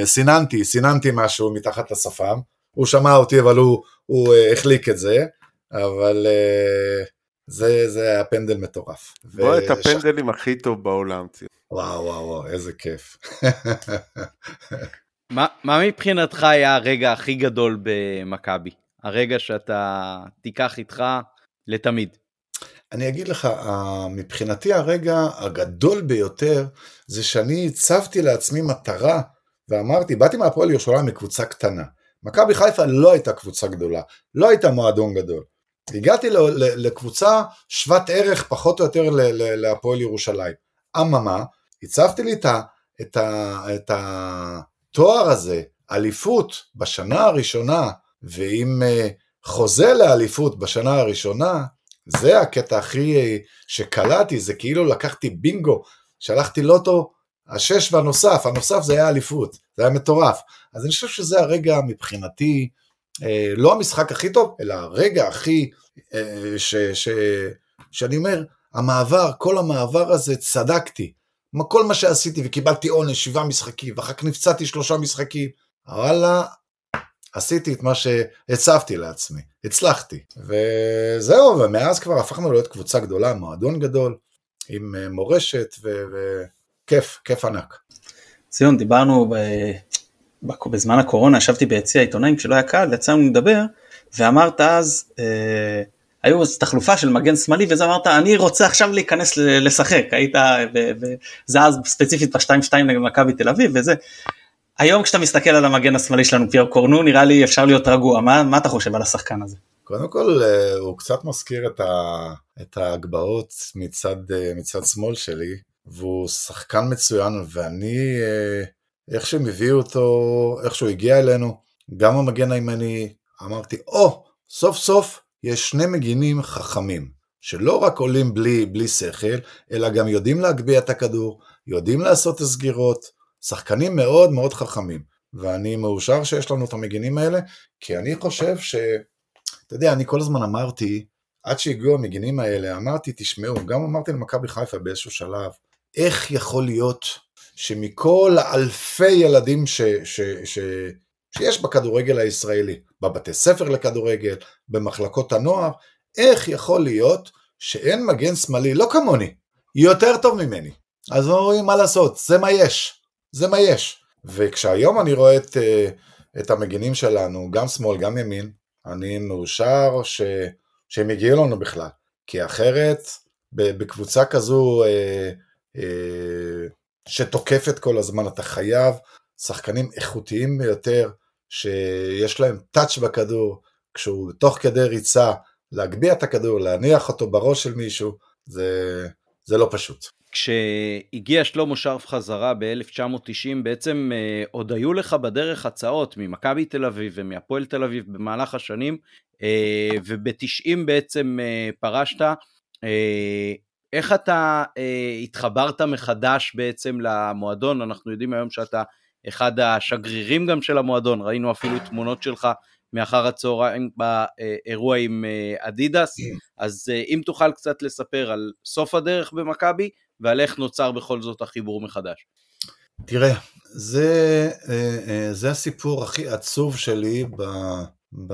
סיננתי, סיננתי משהו מתחת לשפם, הוא שמע אותי אבל הוא, הוא אה, החליק את זה, אבל אה, זה, זה היה פנדל מטורף. בוא את הפנדלים הכי טוב בעולם. וואו וואו וואו, איזה כיף. מה, מה מבחינתך היה הרגע הכי גדול במכבי? הרגע שאתה תיקח איתך לתמיד. אני אגיד לך, מבחינתי הרגע הגדול ביותר זה שאני הצבתי לעצמי מטרה ואמרתי, באתי מהפועל ירושלים מקבוצה קטנה. מכבי חיפה לא הייתה קבוצה גדולה, לא הייתה מועדון גדול. הגעתי לקבוצה שוות ערך פחות או יותר להפועל ירושלים. אממה, הצבתי לי את, ה, את, התואר הזה, אליפות, בשנה הראשונה, ועם אה, חוזה לאליפות בשנה הראשונה, זה הקטע הכי אה, שקלטתי, זה כאילו לקחתי בינגו, שלחתי לוטו, השש והנוסף, הנוסף זה היה אליפות, זה היה מטורף. אז אני חושב שזה הרגע מבחינתי, אה, לא המשחק הכי טוב, אלא הרגע הכי, אה, ש, ש, שאני אומר, המעבר, כל המעבר הזה, צדקתי. כל מה שעשיתי וקיבלתי עונש, שבעה משחקים, ואחר כך נפצעתי שלושה משחקים, וואלה, עשיתי את מה שהצבתי לעצמי, הצלחתי. וזהו, ומאז כבר הפכנו להיות קבוצה גדולה, מועדון גדול, עם אה, מורשת, וכיף, כיף ענק. ציון, דיברנו ב... בזמן הקורונה ישבתי ביציע העיתונאים כשלא היה קל, יצאנו לדבר, ואמרת אז, אה, היו תחלופה של מגן שמאלי, וזה אמרת, אני רוצה עכשיו להיכנס לשחק, היית, זה אז ספציפית ב-2-2 נגד מכבי תל אביב, וזה. היום כשאתה מסתכל על המגן השמאלי שלנו, פייר קורנו, נראה לי אפשר להיות רגוע, מה, מה אתה חושב על השחקן הזה? קודם כל, אה, הוא קצת מזכיר את, ה, את ההגבהות מצד, אה, מצד שמאל שלי, והוא שחקן מצוין, ואני... אה, איך שהם הביאו אותו, איך שהוא הגיע אלינו, גם המגן הימני, אמרתי, או, oh, סוף סוף יש שני מגינים חכמים, שלא רק עולים בלי, בלי שכל, אלא גם יודעים להגביה את הכדור, יודעים לעשות הסגירות, שחקנים מאוד מאוד חכמים. ואני מאושר שיש לנו את המגינים האלה, כי אני חושב ש... אתה יודע, אני כל הזמן אמרתי, עד שהגיעו המגינים האלה, אמרתי, תשמעו, גם אמרתי למכבי חיפה באיזשהו שלב, איך יכול להיות שמכל אלפי ילדים ש, ש, ש, שיש בכדורגל הישראלי, בבתי ספר לכדורגל, במחלקות הנוער, איך יכול להיות שאין מגן שמאלי, לא כמוני, יותר טוב ממני. אז אומרים מה לעשות, זה מה יש, זה מה יש. וכשהיום אני רואה את, אה, את המגינים שלנו, גם שמאל, גם ימין, אני מאושר ש, שהם הגיעו לנו בכלל. כי אחרת, בקבוצה כזו, אה, שתוקפת כל הזמן, אתה חייב שחקנים איכותיים ביותר, שיש להם טאץ' בכדור, כשהוא תוך כדי ריצה, להגביה את הכדור, להניח אותו בראש של מישהו, זה, זה לא פשוט. כשהגיע שלמה שרף חזרה ב-1990, בעצם אה, עוד היו לך בדרך הצעות ממכבי תל אביב ומהפועל תל אביב במהלך השנים, אה, וב-90 בעצם אה, פרשת. אה, איך אתה אה, התחברת מחדש בעצם למועדון? אנחנו יודעים היום שאתה אחד השגרירים גם של המועדון, ראינו אפילו תמונות שלך מאחר הצהריים באירוע עם אה, אדידס. אז אה, אם תוכל קצת לספר על סוף הדרך במכבי ועל איך נוצר בכל זאת החיבור מחדש. תראה, זה, אה, זה הסיפור הכי עצוב שלי ב, ב,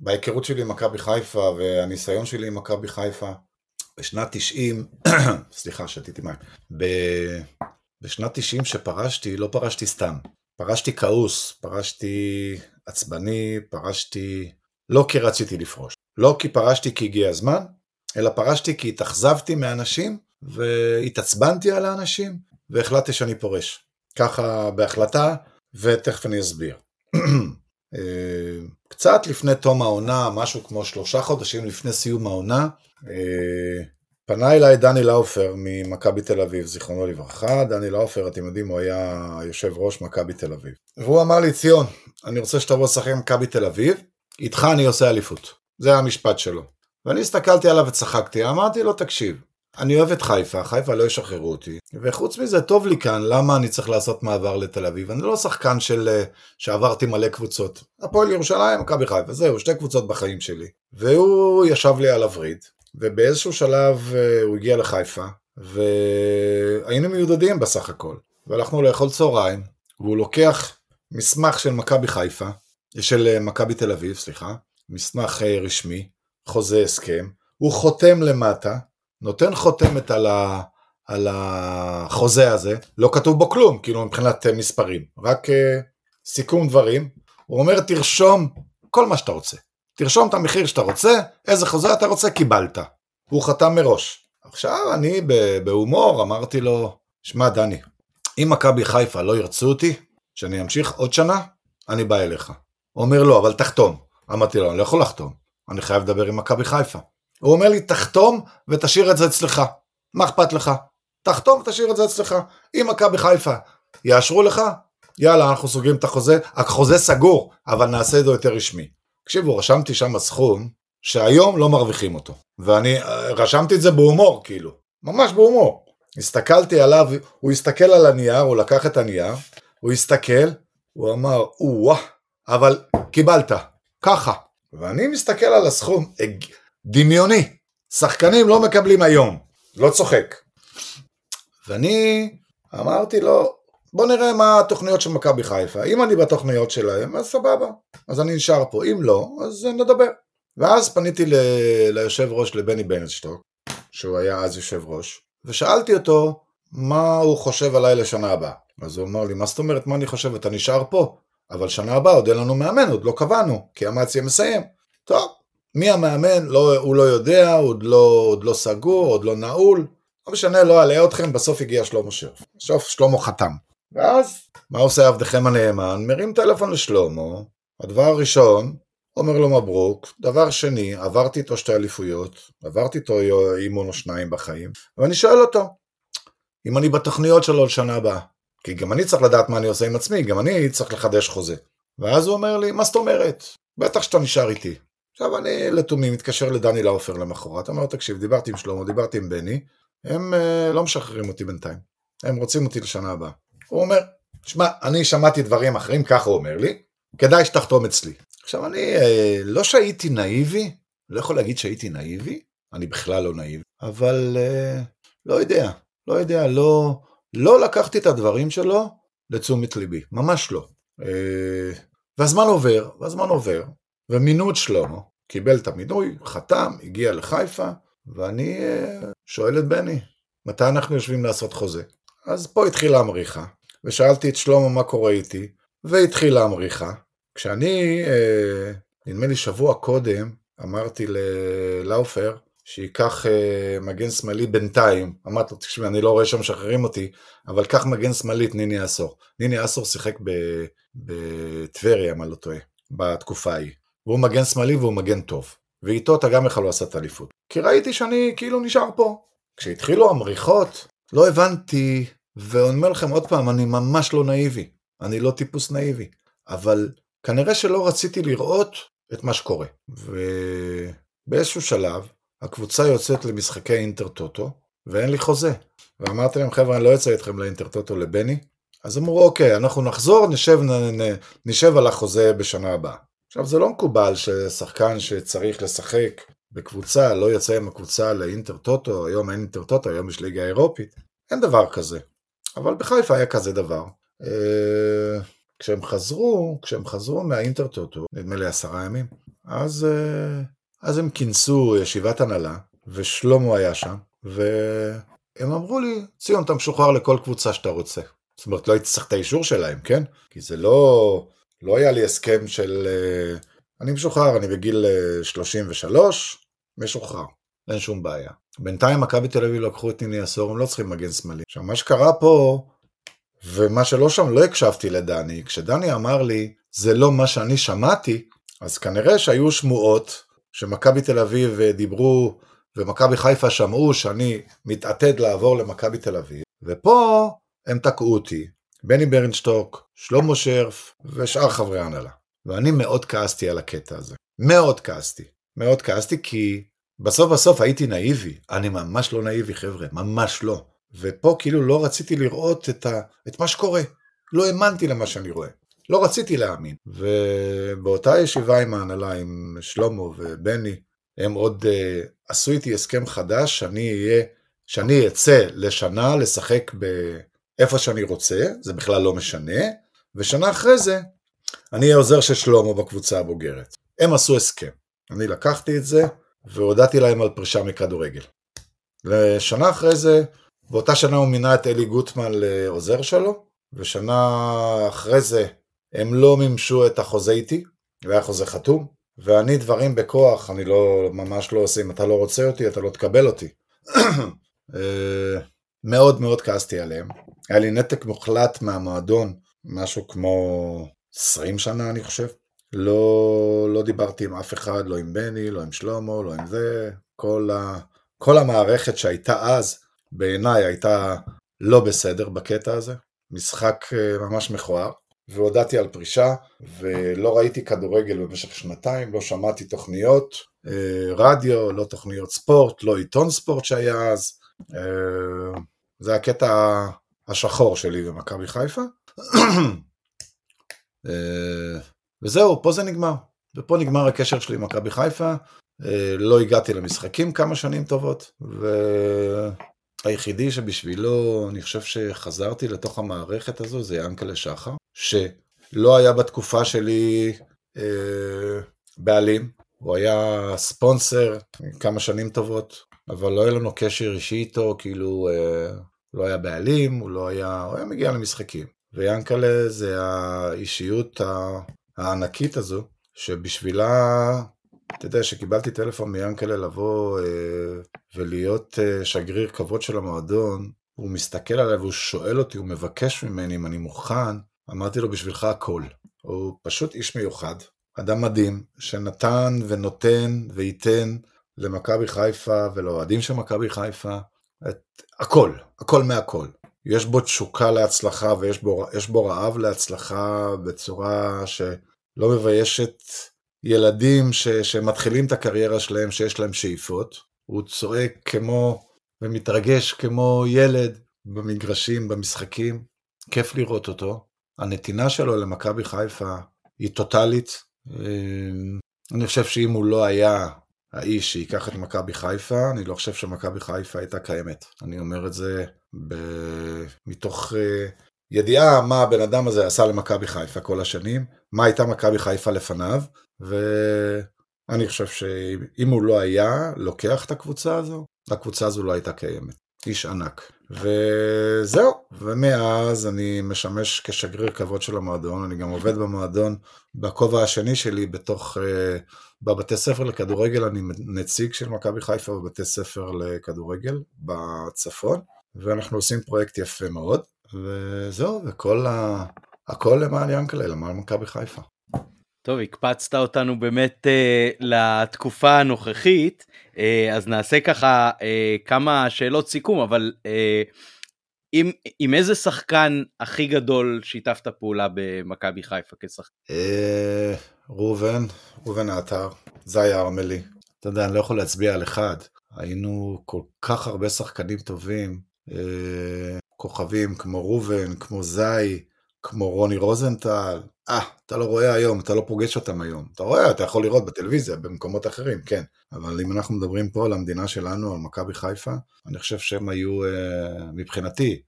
בהיכרות שלי עם מכבי חיפה והניסיון שלי עם מכבי חיפה. בשנת 90, סליחה, שתיתי מים, ב... בשנת 90 שפרשתי, לא פרשתי סתם. פרשתי כעוס, פרשתי עצבני, פרשתי לא כי רציתי לפרוש. לא כי פרשתי כי הגיע הזמן, אלא פרשתי כי התאכזבתי מאנשים והתעצבנתי על האנשים והחלטתי שאני פורש. ככה בהחלטה, ותכף אני אסביר. אה, קצת לפני תום העונה, משהו כמו שלושה חודשים לפני סיום העונה, פנה אליי דני לאופר ממכבי תל אביב, זיכרונו לברכה. דני לאופר, אתם יודעים, הוא היה יושב ראש מכבי תל אביב. והוא אמר לי, ציון, אני רוצה שתבוא לשחק עם מכבי תל אביב, איתך אני עושה אליפות. זה המשפט שלו. ואני הסתכלתי עליו וצחקתי, אמרתי לו, תקשיב, אני אוהב את חיפה, חיפה לא ישחררו אותי, וחוץ מזה טוב לי כאן, למה אני צריך לעשות מעבר לתל אביב? אני לא שחקן של... אה, שעברתי מלא קבוצות. הפועל ירושלים, מכבי חיפה, זהו, שתי קבוצות בחיים שלי. והוא ישב לי על הווריד, ובאיזשהו שלב אה, הוא הגיע לחיפה, והיינו מיודדים בסך הכל. והלכנו לאכול צהריים, והוא לוקח מסמך של מכבי חיפה, של אה, מכבי תל אביב, סליחה, מסמך רשמי, חוזה הסכם, הוא חותם למטה, נותן חותמת על, ה, על החוזה הזה, לא כתוב בו כלום, כאילו מבחינת אה, מספרים, רק uh, סיכום דברים, הוא אומר תרשום כל מה שאתה רוצה, תרשום את המחיר שאתה רוצה, איזה חוזה אתה רוצה, קיבלת. הוא חתם מראש. עכשיו אני בהומור אמרתי לו, שמע דני, אם מכבי חיפה לא ירצו אותי, שאני אמשיך עוד שנה, אני בא אליך. הוא אומר לא, אבל תחתום. אמרתי לו, אני לא יכול לחתום, אני חייב לדבר עם מכבי חיפה. הוא אומר לי, תחתום ותשאיר את זה אצלך. מה אכפת לך? תחתום ותשאיר את זה אצלך. אם מכבי חיפה יאשרו לך, יאללה, אנחנו סוגרים את החוזה. החוזה סגור, אבל נעשה את זה יותר רשמי. תקשיבו, רשמתי שם סכום שהיום לא מרוויחים אותו. ואני רשמתי את זה בהומור, כאילו. ממש בהומור. הסתכלתי עליו, הוא הסתכל על הנייר, הוא לקח את הנייר, הוא הסתכל, הוא אמר, או-אה, אבל קיבלת, ככה. ואני מסתכל על הסכום, דמיוני. שחקנים לא מקבלים היום, לא צוחק. ואני אמרתי לו, בוא נראה מה התוכניות של מכבי חיפה. אם אני בתוכניות שלהם, אז סבבה. אז אני נשאר פה. אם לא, אז נדבר. ואז פניתי ל... ליושב ראש, לבני בנדשטוק, שהוא היה אז יושב ראש, ושאלתי אותו מה הוא חושב עליי לשנה הבאה. אז הוא אמר לי, מה זאת אומרת, מה אני חושב? אתה נשאר פה, אבל שנה הבאה עוד אין לנו מאמן, עוד לא קבענו, כי אמציה מסיים. טוב, מי המאמן? לא, הוא לא יודע, עוד לא, עוד לא סגור, עוד לא נעול. לא משנה, לא אלאה אתכם, בסוף הגיע שלמה שרף. בסוף שלמה חתם. ואז, מה עושה עבדכם הנאמן? מרים טלפון לשלמה, הדבר הראשון, אומר לו מברוק, דבר שני, עברתי איתו שתי אליפויות, עברתי איתו אימון או שניים בחיים, ואני שואל אותו, אם אני בתוכניות שלו לשנה הבאה, כי גם אני צריך לדעת מה אני עושה עם עצמי, גם אני צריך לחדש חוזה. ואז הוא אומר לי, מה זאת אומרת? בטח שאתה נשאר איתי. עכשיו אני לתומי מתקשר לדני לאופר למחרת, אומר תקשיב, דיברתי עם שלמה, דיברתי עם בני, הם uh, לא משחררים אותי בינתיים, הם רוצים אותי לשנה הבאה. הוא אומר, שמע, אני שמעתי דברים אחרים, ככה הוא אומר לי, כדאי שתחתום אצלי. עכשיו אני, uh, לא שהייתי נאיבי, לא יכול להגיד שהייתי נאיבי, אני בכלל לא נאיבי, אבל uh, לא יודע, לא יודע, לא, לא לקחתי את הדברים שלו לתשומת ליבי, ממש לא. Uh, והזמן עובר, והזמן עובר, ומינו את שלמה, קיבל את המינוי, חתם, הגיע לחיפה, ואני אה, שואל את בני, מתי אנחנו יושבים לעשות חוזה? אז פה התחילה המריחה, ושאלתי את שלמה מה קורה איתי, והתחילה המריחה. כשאני, אה, נדמה לי שבוע קודם, אמרתי ללאופר, שייקח אה, מגן שמאלי בינתיים, אמרתי לו, תקשיבי, אני לא רואה שמשחררים אותי, אבל קח מגן שמאלי את ניני אסור. ניני אסור שיחק בטבריה, אם אני לא טועה, בתקופה ההיא. והוא מגן שמאלי והוא מגן טוב. ואיתו אתה גם יכול לעשות אליפות. כי ראיתי שאני כאילו נשאר פה. כשהתחילו המריחות, לא הבנתי, ואני אומר לכם עוד פעם, אני ממש לא נאיבי. אני לא טיפוס נאיבי. אבל כנראה שלא רציתי לראות את מה שקורה. ובאיזשהו שלב, הקבוצה יוצאת למשחקי אינטר טוטו, ואין לי חוזה. ואמרתי להם, חבר'ה, אני לא יוצא איתכם לאינטר טוטו לבני. אז אמרו, אוקיי, אנחנו נחזור, נשב, נ, נ, נשב על החוזה בשנה הבאה. עכשיו זה לא מקובל ששחקן שצריך לשחק בקבוצה לא יוצא עם הקבוצה לאינטר טוטו, היום אין אינטר טוטו, היום יש ליגה אירופית, אין דבר כזה. אבל בחיפה היה כזה דבר. אה, כשהם חזרו, כשהם חזרו מהאינטר טוטו, נדמה לי עשרה ימים, אז, אה, אז הם כינסו ישיבת הנהלה, ושלמה היה שם, והם אמרו לי, ציון, אתה משוחרר לכל קבוצה שאתה רוצה. זאת אומרת, לא הייתי צריך את האישור שלהם, כן? כי זה לא, לא היה לי הסכם של... אה, אני משוחרר, אני בגיל 33, אה, משוחרר, אין שום בעיה. בינתיים מכבי תל אביב לקחו את ניני עשור, הם לא צריכים מגן שמאלי. עכשיו, מה שקרה פה, ומה שלא שם, לא הקשבתי לדני. כשדני אמר לי, זה לא מה שאני שמעתי, אז כנראה שהיו שמועות שמכבי תל אביב דיברו, ומכבי חיפה שמעו שאני מתעתד לעבור למכבי תל אביב, ופה הם תקעו אותי, בני ברנשטוק, שלמה שרף ושאר חברי ההנהלה. ואני מאוד כעסתי על הקטע הזה. מאוד כעסתי. מאוד כעסתי כי בסוף בסוף הייתי נאיבי. אני ממש לא נאיבי חבר'ה, ממש לא. ופה כאילו לא רציתי לראות את, ה... את מה שקורה. לא האמנתי למה שאני רואה. לא רציתי להאמין. ובאותה ישיבה עם ההנהלה, עם שלמה ובני, הם עוד uh, עשו איתי הסכם חדש שאני אהיה, שאני אצא לשנה לשחק באיפה שאני רוצה, זה בכלל לא משנה, ושנה אחרי זה אני אהיה עוזר של שלמה בקבוצה הבוגרת. הם עשו הסכם. אני לקחתי את זה והודעתי להם על פרישה מכדורגל. ושנה אחרי זה, באותה שנה הוא מינה את אלי גוטמן לעוזר שלו, ושנה אחרי זה הם לא מימשו את החוזה איתי, והיה חוזה חתום, ואני דברים בכוח, אני לא, ממש לא עושה, אם אתה לא רוצה אותי, אתה לא תקבל אותי. אה, מאוד מאוד כעסתי עליהם. היה לי נתק מוחלט מהמועדון, משהו כמו 20 שנה אני חושב. לא, לא דיברתי עם אף אחד, לא עם בני, לא עם שלמה, לא עם זה. כל, ה, כל המערכת שהייתה אז, בעיניי הייתה לא בסדר בקטע הזה. משחק אה, ממש מכוער. והודעתי על פרישה, ולא ראיתי כדורגל במשך שנתיים, לא שמעתי תוכניות אה, רדיו, לא תוכניות ספורט, לא עיתון ספורט שהיה אז. אה, זה הקטע השחור שלי במכבי חיפה. אה, וזהו, פה זה נגמר. ופה נגמר הקשר שלי עם מכבי חיפה. לא הגעתי למשחקים כמה שנים טובות, והיחידי שבשבילו אני חושב שחזרתי לתוך המערכת הזו זה ינקלה שחר, שלא היה בתקופה שלי אה, בעלים, הוא היה ספונסר כמה שנים טובות, אבל לא היה לנו קשר אישי איתו, כאילו אה, לא היה בעלים, הוא לא היה, הוא היה מגיע למשחקים. ויאנקלה זה האישיות הענקית הזו, שבשבילה, אתה יודע, שקיבלתי טלפון מיאנקלה לבוא אה, ולהיות אה, שגריר כבוד של המועדון, הוא מסתכל עליי והוא שואל אותי, הוא מבקש ממני אם אני מוכן, אמרתי לו בשבילך הכל. הוא פשוט איש מיוחד, אדם מדהים, שנתן ונותן וייתן למכבי חיפה ולאוהדים של מכבי חיפה את הכל, הכל מהכל. יש בו תשוקה להצלחה ויש בו, בו רעב להצלחה בצורה שלא מביישת ילדים ש, שמתחילים את הקריירה שלהם, שיש להם שאיפות. הוא צועק כמו ומתרגש כמו ילד במגרשים, במשחקים. כיף לראות אותו. הנתינה שלו למכבי חיפה היא טוטאלית. אמ, אני חושב שאם הוא לא היה האיש שייקח את מכבי חיפה, אני לא חושב שמכבי חיפה הייתה קיימת. אני אומר את זה ב... מתוך uh, ידיעה מה הבן אדם הזה עשה למכבי חיפה כל השנים, מה הייתה מכבי חיפה לפניו, ואני חושב שאם הוא לא היה לוקח את הקבוצה הזו, הקבוצה הזו לא הייתה קיימת. איש ענק. וזהו, ומאז אני משמש כשגריר כבוד של המועדון, אני גם עובד במועדון בכובע השני שלי בתוך, אה, בבתי ספר לכדורגל, אני נציג של מכבי חיפה בבתי ספר לכדורגל בצפון, ואנחנו עושים פרויקט יפה מאוד, וזהו, וכל ה... הכל למען ינקלה, למען מכבי חיפה. טוב, הקפצת אותנו באמת uh, לתקופה הנוכחית, uh, אז נעשה ככה uh, כמה שאלות סיכום, אבל uh, עם, עם איזה שחקן הכי גדול שיתפת פעולה במכבי חיפה כשחקן? Uh, ראובן, ראובן העטר, זי ארמלי. אתה יודע, אני לא יכול להצביע על אחד. היינו כל כך הרבה שחקנים טובים, כוכבים כמו ראובן, כמו זי, כמו רוני רוזנטל, אה, אתה לא רואה היום, אתה לא פוגש אותם היום. אתה רואה, אתה יכול לראות בטלוויזיה, במקומות אחרים, כן. אבל אם אנחנו מדברים פה על המדינה שלנו, על מכבי חיפה, אני חושב שהם היו, אה, מבחינתי,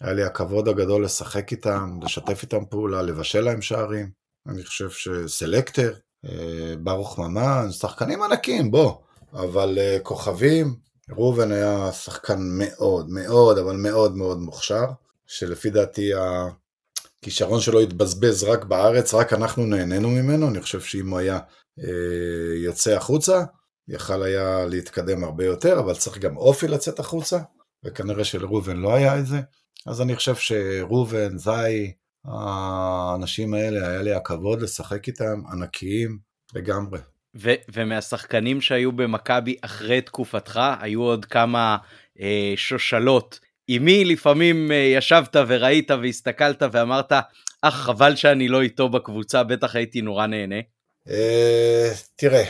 היה לי הכבוד הגדול לשחק איתם, לשתף איתם פעולה, לבשל להם שערים. אני חושב שסלקטר, אה, ברוך ממן, שחקנים ענקים, בוא. אבל אה, כוכבים, ראובן היה שחקן מאוד, מאוד, אבל מאוד מאוד מוכשר. שלפי דעתי הכישרון שלו התבזבז רק בארץ, רק אנחנו נהנינו ממנו, אני חושב שאם הוא היה אה, יוצא החוצה, יכל היה להתקדם הרבה יותר, אבל צריך גם אופי לצאת החוצה, וכנראה שלראובן לא היה את זה. אז אני חושב שראובן, זי, האנשים האלה, היה לי הכבוד לשחק איתם, ענקיים לגמרי. ומהשחקנים שהיו במכבי אחרי תקופתך, היו עוד כמה אה, שושלות. עם מי לפעמים אה, ישבת וראית והסתכלת ואמרת, אך חבל שאני לא איתו בקבוצה, בטח הייתי נורא נהנה. אה, תראה,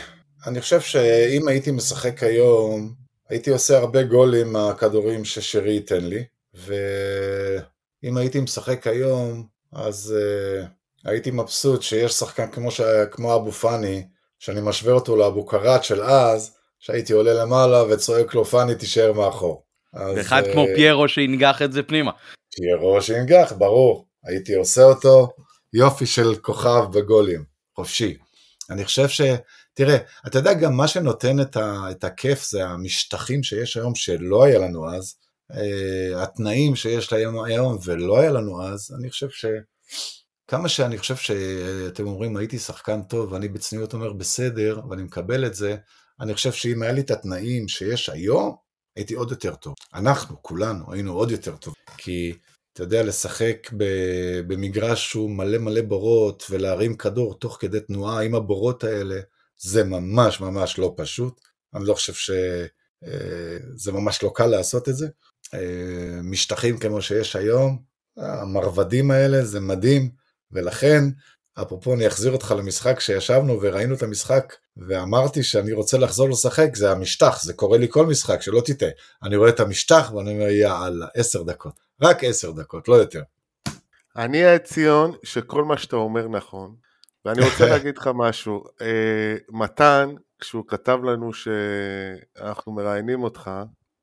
אני חושב שאם הייתי משחק היום, הייתי עושה הרבה גולים מהכדורים ששרי ייתן לי, ואם הייתי משחק היום, אז uh, הייתי מבסוט שיש שחקן כמו, ש... כמו אבו פאני, שאני משווה אותו לאבו קראט של אז, שהייתי עולה למעלה וצועק לו פאני תישאר מאחור. ואחד uh, כמו פיירו שינגח את זה פנימה. פיירו שינגח, ברור. הייתי עושה אותו יופי של כוכב בגולים, חופשי. אני חושב ש... תראה, אתה יודע גם מה שנותן את, ה, את הכיף זה המשטחים שיש היום שלא היה לנו אז, uh, התנאים שיש להם היום ולא היה לנו אז, אני חושב ש... כמה שאני חושב שאתם אומרים הייתי שחקן טוב ואני בצניעות אומר בסדר ואני מקבל את זה, אני חושב שאם היה לי את התנאים שיש היום, הייתי עוד יותר טוב. אנחנו, כולנו, היינו עוד יותר טוב. כי אתה יודע, לשחק במגרש שהוא מלא מלא בורות ולהרים כדור תוך כדי תנועה עם הבורות האלה, זה ממש ממש לא פשוט. אני לא חושב שזה אה, ממש לא קל לעשות את זה. אה, משטחים כמו שיש היום, המרבדים האלה זה מדהים, ולכן, אפרופו אני אחזיר אותך למשחק שישבנו וראינו את המשחק, ואמרתי שאני רוצה לחזור לשחק, זה המשטח, זה קורה לי כל משחק, שלא תטעה. אני רואה את המשטח ואני אומר, יאללה, עשר דקות. רק עשר דקות, לא יותר. אני הציון שכל מה שאתה אומר נכון, ואני רוצה להגיד לך משהו. אה, מתן, כשהוא כתב לנו שאנחנו מראיינים אותך,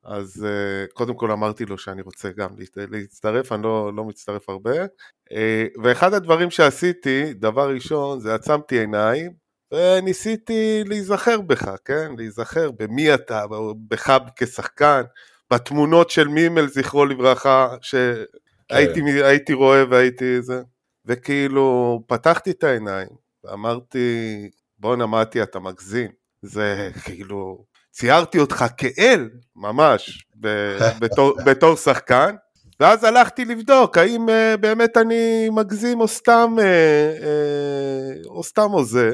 אז uh, קודם כל אמרתי לו שאני רוצה גם להצטרף, אני לא, לא מצטרף הרבה. Uh, ואחד הדברים שעשיתי, דבר ראשון, זה עצמתי עיניים, וניסיתי להיזכר בך, כן? להיזכר במי אתה, בך כשחקן, בתמונות של מימל, זכרו לברכה, שהייתי כן. הייתי רואה והייתי זה, וכאילו פתחתי את העיניים, ואמרתי, בואנה מתי אתה מגזים, זה כאילו... ציירתי אותך כאל, ממש, בתור, בתור שחקן, ואז הלכתי לבדוק האם uh, באמת אני מגזים או סתם, uh, uh, או סתם הוזה,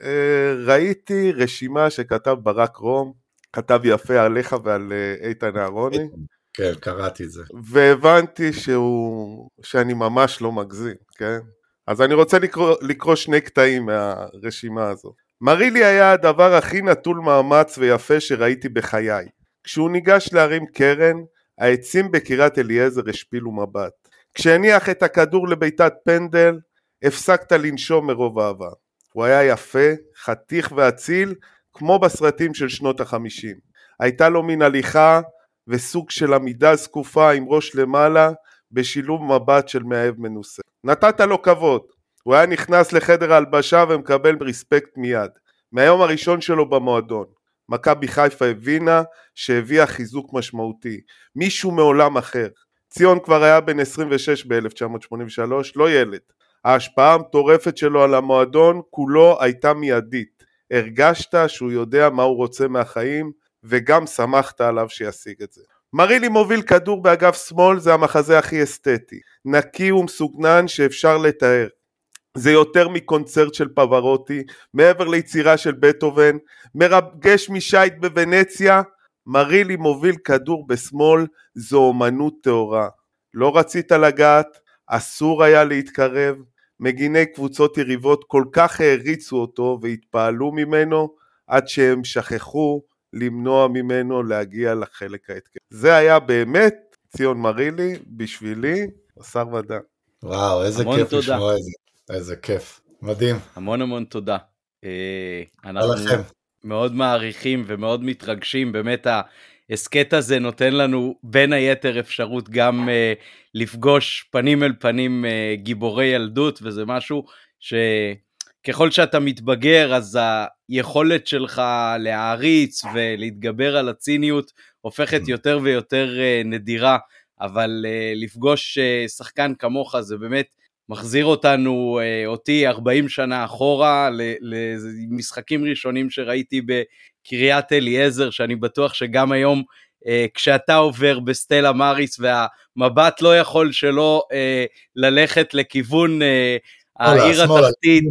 וראיתי uh, uh, רשימה שכתב ברק רום, כתב יפה עליך ועל uh, איתן אהרוני. כן, קראתי את זה. והבנתי שהוא, שאני ממש לא מגזים, כן? אז אני רוצה לקרוא, לקרוא שני קטעים מהרשימה הזו. מרילי היה הדבר הכי נטול מאמץ ויפה שראיתי בחיי. כשהוא ניגש להרים קרן, העצים בקריית אליעזר השפילו מבט. כשהניח את הכדור לביתת פנדל, הפסקת לנשום מרוב אהבה. הוא היה יפה, חתיך ואציל, כמו בסרטים של שנות החמישים. הייתה לו מין הליכה וסוג של עמידה זקופה עם ראש למעלה, בשילוב מבט של מאהב מנוסה. נתת לו כבוד, הוא היה נכנס לחדר ההלבשה ומקבל ריספקט מיד, מהיום הראשון שלו במועדון. מכבי חיפה הבינה שהביאה חיזוק משמעותי, מישהו מעולם אחר. ציון כבר היה בן 26 ב-1983, לא ילד. ההשפעה המטורפת שלו על המועדון כולו הייתה מיידית. הרגשת שהוא יודע מה הוא רוצה מהחיים, וגם שמחת עליו שישיג את זה. מרילי מוביל כדור באגף שמאל זה המחזה הכי אסתטי, נקי ומסוגנן שאפשר לתאר. זה יותר מקונצרט של פברוטי, מעבר ליצירה של בטהובן, מרגש משייט בוונציה, מרילי מוביל כדור בשמאל, זו אומנות טהורה. לא רצית לגעת, אסור היה להתקרב, מגיני קבוצות יריבות כל כך העריצו אותו והתפעלו ממנו, עד שהם שכחו למנוע ממנו להגיע לחלק ההתקף. זה היה באמת ציון מרילי, בשבילי, בשר ודם. וואו, איזה כיף לשמוע את זה. איזה כיף, מדהים. המון המון תודה. אה, אנחנו. מאוד מעריכים ומאוד מתרגשים, באמת ההסכת הזה נותן לנו בין היתר אפשרות גם uh, לפגוש פנים אל פנים uh, גיבורי ילדות, וזה משהו שככל שאתה מתבגר, אז היכולת שלך להעריץ ולהתגבר על הציניות הופכת. יותר ויותר אה, נדירה, אבל אה, לפגוש אה, שחקן כמוך זה באמת מחזיר אותנו, אה, אותי 40 שנה אחורה, למשחקים ראשונים שראיתי בקריית אליעזר, שאני בטוח שגם היום אה, כשאתה עובר בסטלה מאריס והמבט לא יכול שלא אה, ללכת לכיוון העיר התחתית.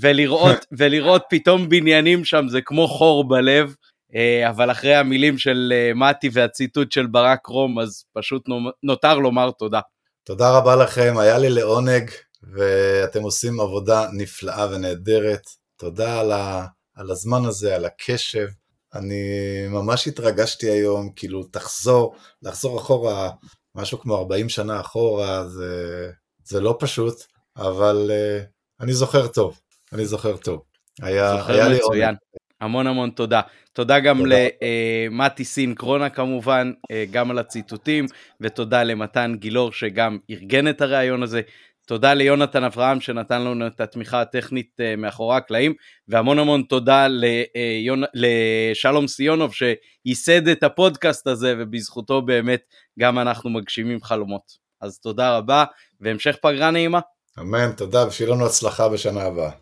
ולראות, ולראות פתאום בניינים שם זה כמו חור בלב, אבל אחרי המילים של מתי והציטוט של ברק רום אז פשוט נו- נותר לומר תודה. תודה רבה לכם, היה לי לעונג, ואתם עושים עבודה נפלאה ונהדרת. תודה על, ה, על הזמן הזה, על הקשב. אני ממש התרגשתי היום, כאילו, תחזור, לחזור אחורה, משהו כמו 40 שנה אחורה, זה, זה לא פשוט, אבל uh, אני זוכר טוב, אני זוכר טוב. היה, זוכר היה לי מצוין. עונג. המון המון תודה. תודה גם. למתי סינקרונה כמובן, אה, גם על הציטוטים, ותודה למתן גילאור שגם ארגן את הראיון הזה. תודה ליונתן אברהם שנתן לנו את התמיכה הטכנית אה, מאחורי הקלעים, והמון המון תודה ליונ... לשלום סיונוב שייסד את הפודקאסט הזה, ובזכותו באמת גם אנחנו מגשימים חלומות. אז תודה רבה, והמשך פגרה נעימה. אמן, תודה, ושיהיה לנו הצלחה בשנה הבאה.